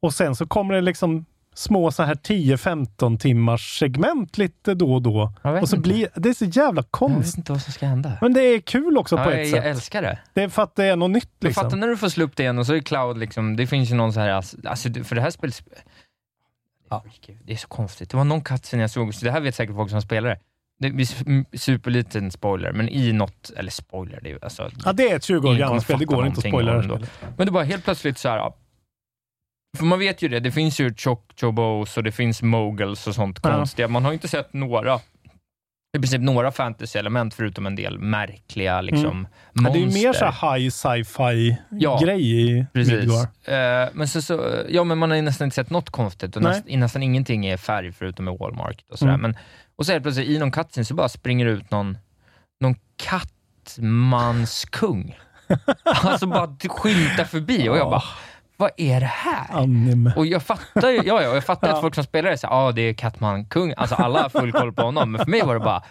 A: Och sen så kommer det liksom små så här 10-15 timmars segment lite då och då. Och så
B: inte.
A: blir det är så jävla
B: jag vet
A: konstigt.
B: inte vad som ska hända.
A: Men det är kul också på
B: Ja,
A: ett
B: jag,
A: sätt.
B: jag älskar det.
A: Det är för att det är något nytt liksom.
B: fattar när du får slå upp det igen och så är Cloud liksom, det finns ju någon så här, alltså, alltså, för det här spelet...
A: Ja.
B: Det är så konstigt. Det var någon cutscene jag såg, så det här vet säkert folk som spelar det. Det su- superliten spoiler, men i något, eller spoiler, det är alltså...
A: Ja, det är ett 20 år gammalt spel. Det går inte att spoila det.
B: Men det var helt plötsligt så här. ja. För man vet ju det, det finns ju Choc Chobos och det finns Moguls och sånt
A: Ja.
B: konstiga. Man har inte sett några, i princip några fantasy-element förutom en del märkliga liksom,
A: Mm. Ja, det är ju
B: monster.
A: mer så high sci-fi
B: Ja,
A: grej i
B: Precis.
A: Midgard.
B: Eh, men, så, så, ja, men man har ju nästan inte sett något konstigt och
A: Nej.
B: näst, nästan ingenting är färg förutom i Walmart. Och, sådär.
A: Mm.
B: Men, och så helt plötsligt i någon cutscene så bara springer ut någon, någon kattmanskung. alltså bara skymtar förbi och jag bara, vad är det här?
A: Anime.
B: Och jag fattar ju, ja, ja, jag fattar att folk som spelar det säger ja ah, det är Kattman kung. Alltså alla har full koll på honom, men för mig var det bara,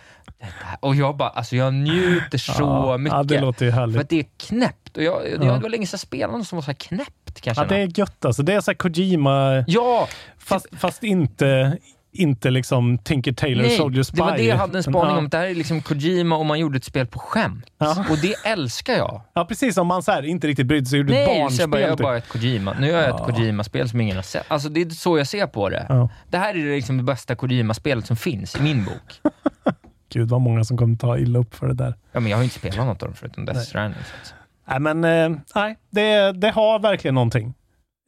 B: och jag bara, alltså jag njuter så
A: Ja,
B: mycket.
A: Ja, det låter ju
B: för
A: härligt.
B: att det är knäppt. Och jag, jag,
A: Ja.
B: Det var länge sedan jag spelade något som var så här knäppt kanske.
A: Ja, det är gött alltså. Det är så här Kojima,
B: ja,
A: fast, fast inte, inte liksom Tinker Tailor
B: nej,
A: Soldier Spy.
B: det var det jag hade en spaning
A: ja.
B: om. Det här är liksom Kojima och man gjorde ett spel på skämt.
A: Ja.
B: Och det älskar jag.
A: Ja, precis. Om man så här, inte riktigt brydde sig och gjorde ett
B: Nej, så
A: barnspel.
B: jag bara, jag
A: typ.
B: bara ett Kojima. Nu gör jag ett
A: Ja.
B: Kojima-spel som ingen har sett. Alltså det är så jag ser på det. Det här är liksom det bästa Kojima-spelet som finns i min bok.
A: Gud vad många som kommer ta illa upp för det där.
B: Ja, men jag har ju inte spelat något av dem förutom Death
A: Nej.
B: Stranding.
A: Nej, men eh, nej, det, det har verkligen någonting.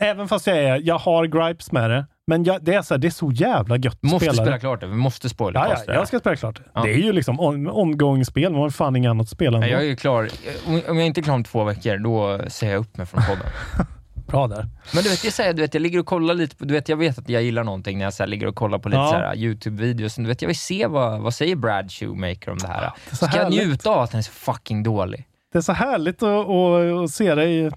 A: Även fast jag, är, jag har gripes med det. Men jag, det, är så här, det är så jävla gött
B: måste
A: spela
B: spela
A: det.
B: klart det. Vi måste spoila
A: Ja, ja,
B: det.
A: jag ska spela klart.
B: Ja.
A: Det är ju liksom on, ongoing-spel. Man har fan inget annat
B: Nej,
A: ändå.
B: jag är ju klar. Om om jag inte är klar om två veckor, då säger jag upp mig från podden.
A: Bra där.
B: Men du vet, jag säger, du vet, jag ligger och kollar lite på, du vet, jag vet att jag gillar någonting när jag så ligger och kollar på lite
A: Ja.
B: så här, YouTube-videos. Du vet, jag vill se vad, vad säger Brad Shoemaker om det här.
A: är så
B: Ska jag
A: härligt.
B: njuta av att den är så fucking dålig?
A: Det är så härligt att, att, att se dig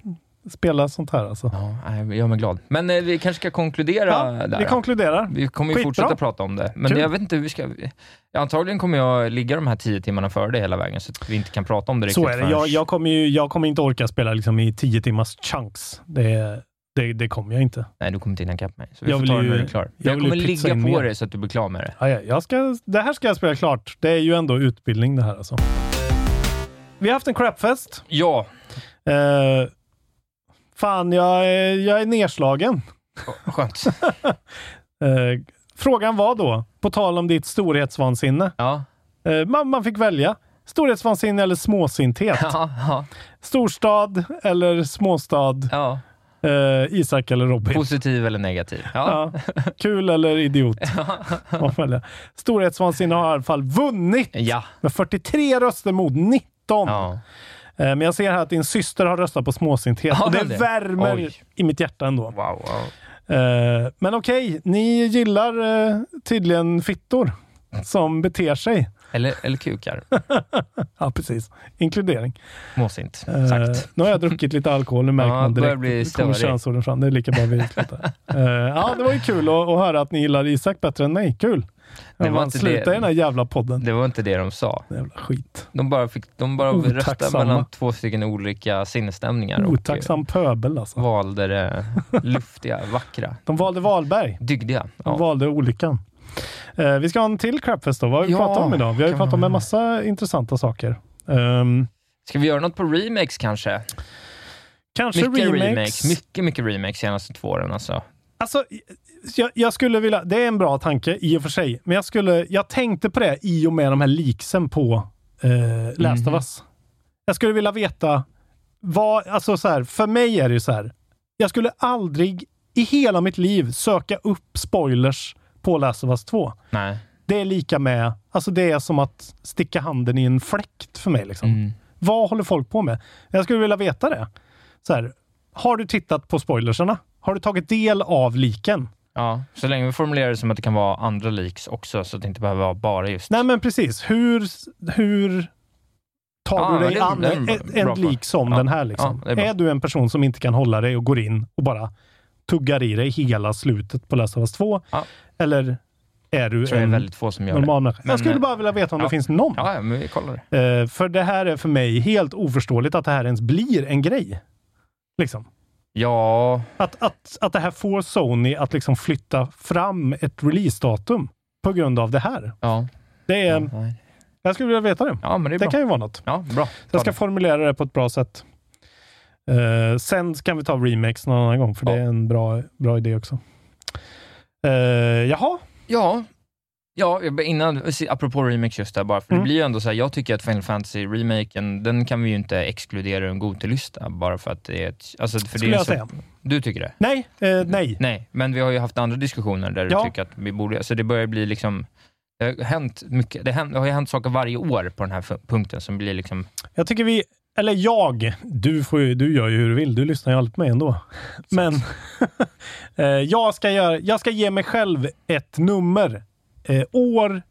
A: spela sånt här alltså.
B: Ja, jag gör mig glad. Men eh, vi kanske ska konkludera
A: Ja,
B: där.
A: vi konkluderar.
B: Vi kommer ju
A: Skitbra.
B: fortsätta prata om det. Men
A: Kul.
B: jag vet inte hur vi ska... Antagligen kommer jag ligga de här tio timmarna före det hela vägen, så att vi inte kan prata om det riktigt
A: Så är det.
B: förrän-
A: Jag, jag, kommer ju, jag kommer inte orka spela liksom i tio timmars chunks. Det, det, det kommer jag inte.
B: Nej, du kommer inte hinna ikapp mig. Så vi
A: Jag
B: får ta det när du är klar.
A: jag
B: Jag, kommer ligga på
A: mer.
B: dig så att du blir klar med det.
A: Ja, ja, jag ska, det här ska jag spela klart. Det är ju ändå utbildning det här alltså. Vi har haft en crapfest.
B: Ja,
A: Eh, fan, jag är, jag är nedslagen.
B: skönt.
A: Eh, frågan var då, på tal om ditt storhetsvansinne.
B: Ja,
A: Eh, man, man fick välja. Storhetsvansinne eller småsinthet.
B: ja, ja.
A: Storstad eller småstad.
B: ja.
A: Eh, Isak eller Robin.
B: Positiv eller negativ. Ja.
A: Ja. Kul eller idiot. Välja. Storhetsvansinne har i alla fall vunnit
B: Ja.
A: med 43 röster mot 19.
B: Ja.
A: Eh, Men jag ser här att din syster har röstat på småsinthet
B: Har
A: och det
B: det?
A: värmer
B: Oj.
A: i mitt hjärta ändå.
B: Wow, wow.
A: Eh, men okej, ni gillar eh, tydligen fittor som beter sig.
B: Eller, eller kukar.
A: ja, precis. Inkludering.
B: Måsint
A: Eh,
B: sagt.
A: nu har jag druckit lite alkohol, nu märker
B: Ja,
A: man direkt.
B: bli
A: kommer könsorden fram. Det är lika bra vi. Eh, ja, det var ju kul att, att höra att ni gillar Isak bättre än mig. Kul!
B: Det
A: Det
B: var inte
A: sluta
B: det-
A: den här jävla podden.
B: Det var inte det de sa.
A: Jävla skit.
B: De bara, fick, de bara röstade mellan två stycken olika sinnesstämningar och
A: Otacksam pöbel alltså.
B: valde det luftiga, vackra,
A: De valde Wahlberg.
B: dygdiga.
A: De
B: Ja.
A: valde olyckan. Eh, vi ska ha en till Crapfest då. Vad har vi
B: Ja,
A: pratat om idag? Vi har ju pratat om en massa intressanta saker. Ehm,
B: Ska vi göra något på remakes kanske?
A: kanske
B: mycket
A: remakes.
B: remakes. Mycket, mycket remakes senaste två åren alltså.
A: Alltså, jag, jag skulle vilja... Det är en bra tanke i och för sig, men jag, skulle, jag tänkte på det i och med de här leaksen på eh, Last
B: Mhm.
A: of Us. Jag skulle vilja veta vad... Alltså så här, för mig är det ju så här. Jag skulle aldrig i hela mitt liv söka upp spoilers på Last of Us 2.
B: Nej.
A: Det är lika med... Alltså det är som att sticka handen i en fläkt för mig. Liksom.
B: Mm.
A: Vad håller folk på med? Jag skulle vilja veta det. Så här, har du tittat på spoilerserna? Har du tagit del av liken?
B: Ja, så länge vi formulerar det som att det kan vara andra leaks också, så att det inte behöver vara bara just...
A: Nej, men precis. Hur, hur tar
B: Ja,
A: du dig an
B: en
A: en, en lik som
B: Ja,
A: den här? Liksom?
B: ja, är
A: är, du en person som inte kan hålla dig och går in och bara tuggar i dig hela slutet på Last of Us 2?
B: Ja.
A: Eller är du
B: tror det är
A: en
B: väldigt få som gör
A: normal människa? Jag skulle
B: eh,
A: bara vilja veta om det finns någon.
B: Ja, men vi kollar det.
A: Eh, för det här är för mig helt oförståeligt att det här ens blir en grej. Liksom.
B: Ja,
A: Att, att, att det här får Sony att liksom flytta fram ett releasedatum på grund av det här.
B: ja.
A: Det är,
B: nej.
A: jag skulle vilja veta det.
B: ja men det
A: Det kan ju vara något.
B: Ja, bra.
A: Jag ska
B: det.
A: formulera det på ett bra sätt. Eh, sen kan vi ta remakes någon annan gång, för det
B: Ja.
A: är en bra, bra idé också. Uh, jaha,
B: Ja, ja innan, apropå remakes just där bara, för
A: Mm.
B: det blir ju ändå så här, jag tycker att Final Fantasy-remaken, den kan vi ju inte exkludera ur en Gotelista bara för att det är ett... Alltså, för
A: skulle
B: det är
A: jag
B: så,
A: säga.
B: Du tycker det?
A: Nej, eh, nej.
B: Nej, men vi har ju haft andra diskussioner där du
A: Ja.
B: tycker att vi borde... Så det börjar bli liksom... Det har hänt mycket. Det, hänt, det har ju hänt saker varje år på den här punkten som blir liksom...
A: Jag tycker vi, eller jag, du, får ju, du gör ju hur du vill, du lyssnar ju alltid på mig ändå. Men eh, jag, ska göra, jag ska ge mig själv ett nummer. Eh, år,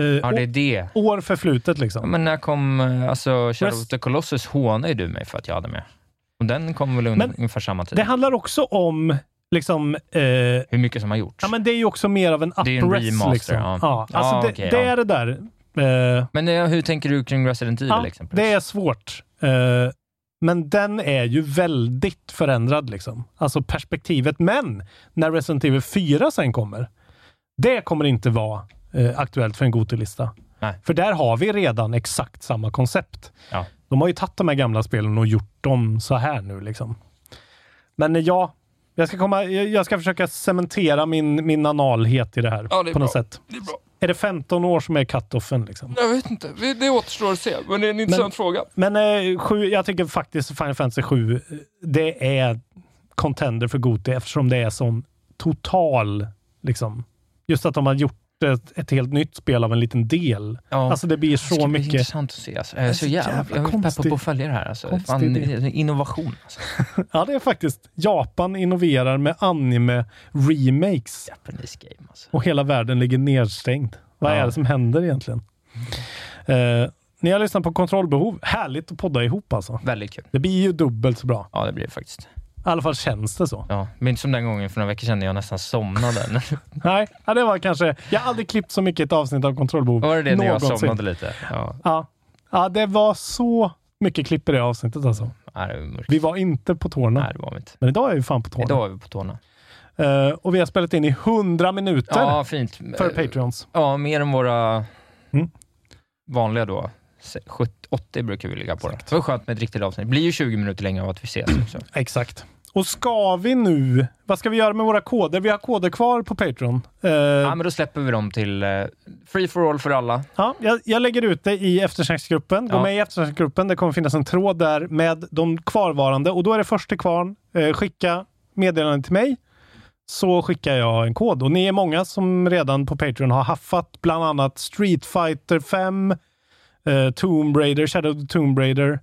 A: eh,
B: Ja, det är det.
A: år förflutet
B: Ja,
A: liksom.
B: men när kom... eh, Alltså, Shadow of the Colossus hånade ju du mig för att jag hade med. Och den kom väl under
A: Men
B: ungefär samma tid.
A: Det handlar också om liksom, eh,
B: Hur mycket som har gjorts.
A: Ja, men det är ju också mer av en
B: Det är en remaster,
A: liksom.
B: ja.
A: ja.
B: Ja,
A: Alltså det,
B: okej,
A: det
B: ja.
A: är det där. Eh,
B: Men eh, hur tänker du kring Resident Evil
A: ja,
B: exempelvis?
A: det är svårt. Eh, men den är ju väldigt förändrad, liksom. Alltså perspektivet. Men när Resident Evil 4 sen kommer, det kommer inte vara eh, aktuellt för en Gotelista.
B: Nej.
A: För där har vi redan exakt samma koncept.
B: Ja.
A: De har ju tagit de här gamla spelen och gjort dem så här nu. Liksom. Men eh, ja, jag ska, komma, jag ska försöka cementera min, min analhet i det här
B: Ja, det
A: på något
B: bra.
A: sätt.
B: Det är bra.
A: Är det 15 år som är cut-offen? Liksom?
B: Jag vet inte. Det- återstår att se, men det är en intressant fråga.
A: Men eh, sju, jag tycker faktiskt Final Fantasy 7, eh, det är contender för Goti eftersom det är som total, liksom, just att de har gjort ett, ett helt nytt spel av en liten del.
B: Ja.
A: Alltså det blir
B: Det
A: så
B: bli
A: mycket.
B: intressant att se. Alltså. Är så jävla,
A: jävla
B: jag är peppad på att följa det här. Alltså. Fan, det innovation. Alltså.
A: Ja, det är faktiskt. Japan innoverar med anime remakes
B: Japanese game alltså.
A: och hela världen ligger nedstängd. Vad
B: Ja.
A: är det som händer egentligen? Eh, ni har lyssnat på Kontrollbehov. Härligt att podda ihop alltså.
B: Väldigt kul.
A: Det blir ju dubbelt så bra.
B: Ja, det blir det faktiskt.
A: I alla fall känns det så.
B: Ja, men inte som den gången för några veckor sedan när jag nästan somnade.
A: Nej, ja, det var kanske... Jag har aldrig klippt så mycket ett avsnitt av Kontrollbehov.
B: Var det det när jag somnade lite? Ja,
A: Ja. ja, det var så mycket klipp i det avsnittet alltså.
B: Nej, det var.
A: Vi var inte på tårna.
B: Nej, det var vi inte.
A: Men idag är vi fan på tårna.
B: Idag är vi på tårna.
A: Eh, och vi har spelat in i 100 minuter
B: Ja, fint.
A: för Patreons.
B: Ja, mer än våra
A: Mm.
B: vanliga då. Se- 70, 80 brukar vi ligga på. Det Det var skönt med ett riktigt avsnitt. Det blir ju 20 minuter längre av att vi ses också.
A: Exakt. Och ska vi nu... Vad ska vi göra med våra koder? Vi har koder kvar på Patreon. Eh,
B: Ja, men då släpper vi dem till eh, Free for all för alla.
A: Ja, jag, jag lägger ut det i eftersnacksgruppen. Gå
B: Ja.
A: med i eftersnacksgruppen. Det kommer finnas en tråd där med de kvarvarande och då är det först till kvarn. Eh, skicka meddelande till mig så skickar jag en kod. Och ni är många som redan på Patreon har haffat bland annat Street Fighter 5, eh, Tomb Raider, Shadow of the Tomb Raider,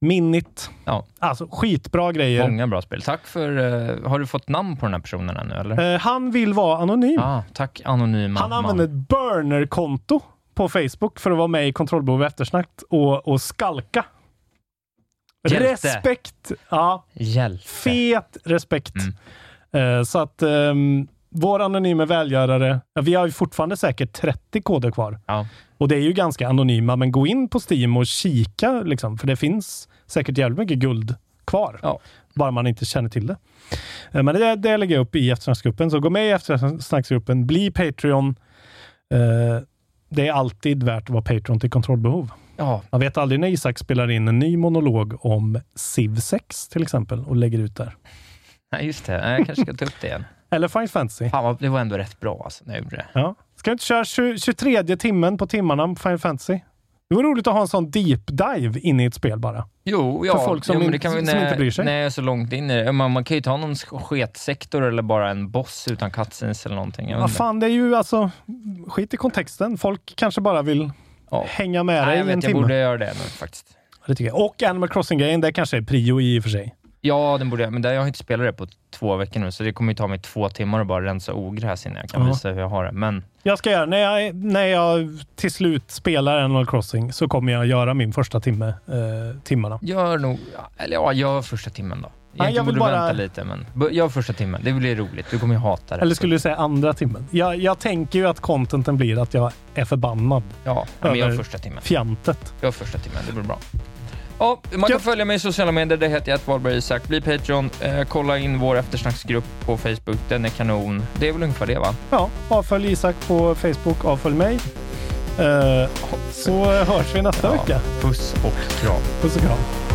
A: Minit.
B: Ja.
A: Alltså skitbra grejer.
B: Många bra spel. Tack för... eh, har du fått namn på den här personen ännu, eller?
A: Eh, han vill vara anonym.
B: Ah, tack anonyma
A: Han
B: man.
A: använder ett burner-konto på Facebook för att vara med i Kontrollbehov eftersnack och, och skalka.
B: Hjälte.
A: Respekt! Ja,
B: Hjälte.
A: fet respekt.
B: Mm.
A: Eh, så att um, vår anonyma välgörare, ja, vi har ju fortfarande säkert 30 koder kvar.
B: Ja.
A: Och det är ju ganska anonyma, men gå in på Steam och kika, liksom, för det finns säkert jävligt mycket guld kvar.
B: Ja.
A: Bara man inte känner till det. Eh, Men det, det lägger jag upp i eftersnacksgruppen, så gå med i eftersnacksgruppen, bli Patreon. Eh, det är alltid värt att vara Patreon till kontrollbehov.
B: Ja,
A: Man vet aldrig när Isak spelar in en ny monolog om Civ 6 till exempel och lägger ut där.
B: nej, just det. Jag kanske ska ta upp det igen.
A: Eller Final Fantasy.
B: Fan, det var ändå rätt bra alltså, när jag gjorde det.
A: Ja. Ska vi inte köra 20, 23 timmen på timmarna på Final Fantasy? Det vore roligt att ha en sån deep dive in i ett spel bara.
B: Jo, ja.
A: För folk som
B: jo,
A: in- som
B: när,
A: inte bryr sig.
B: När jag är så långt in i det. Man, man kan ju ta någon sketsektor eller bara en boss utan cutscenes eller någonting. Jag vet
A: Vad
B: inte.
A: fan, det är ju alltså... Skit i kontexten. Folk kanske bara vill
B: Ja.
A: hänga med
B: Nej,
A: dig
B: jag
A: i en
B: vet, jag
A: timme.
B: borde göra det nu faktiskt.
A: Det tycker jag. Och Animal Crossing-grejen, det kanske är prio i och för sig.
B: Ja, den borde jag, men det, jag har inte spelat det på två veckor nu, så det kommer ju ta mig två timmar att bara rensa ogräs innan jag kan
A: Ja.
B: visa hur jag har det. Men
A: Jag ska göra, när jag, när jag till slut spelar Animal Crossing så kommer jag göra min första timme, eh, timmarna.
B: gör nog, eller ja, gör första timmen då.
A: Nej,
B: Egentligen
A: jag vill
B: borde
A: bara-
B: vänta lite, men gör första timmen. Det blir roligt. Du kommer ju hata det.
A: Eller skulle du säga andra timmen? Jag, jag tänker ju att contenten blir att jag är förbannad.
B: Ja, men gör första timmen.
A: Fjantet.
B: Gör första timmen, det blir bra. Ja, man kan följa mig i sociala medier. Det heter jag Wahlberg Isak. Bli Patreon. Eh, kolla in vår eftersnacksgrupp på Facebook. Den är kanon. Det är väl ungefär det, va?
A: Ja, avfölj Isak på Facebook, avfölj mig. Eh, så hörs vi nästa vecka.
B: Puss och kram.
A: Puss och kram.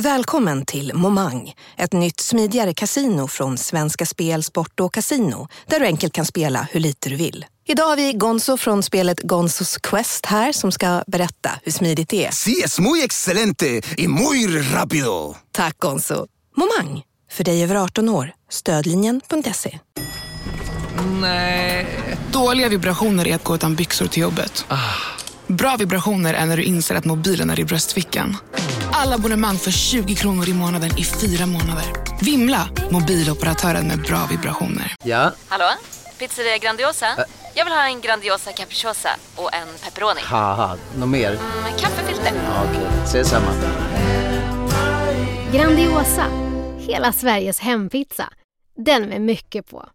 F: Välkommen till Momang, ett nytt smidigare casino från Svenska Spel, Sport och Casino där du enkelt kan spela hur lite du vill. Idag har vi Gonzo från spelet Gonzos Quest här som ska berätta hur smidigt det är.
G: Sí, es muy excelente y muy rápido.
F: Tack Gonzo. Momang, för dig över 18 år. Stödlinjen.se.
H: Nej. Dåliga vibrationer är att gå utan byxor till jobbet. Bra vibrationer är när du inser att mobilen är i bröstfickan. Alla abonnemang för 20 kronor i månaden i fyra månader. Vimla! Mobiloperatören med bra vibrationer.
I: Ja,
J: Hallå? Pizzeria Grandiosa? Jag vill ha en Grandiosa capriciosa och en pepperoni.
I: något mer?
J: Med kaffefilter.
I: Ja, Okej, ses samma.
K: Grandiosa, hela Sveriges hempizza. Den med mycket på.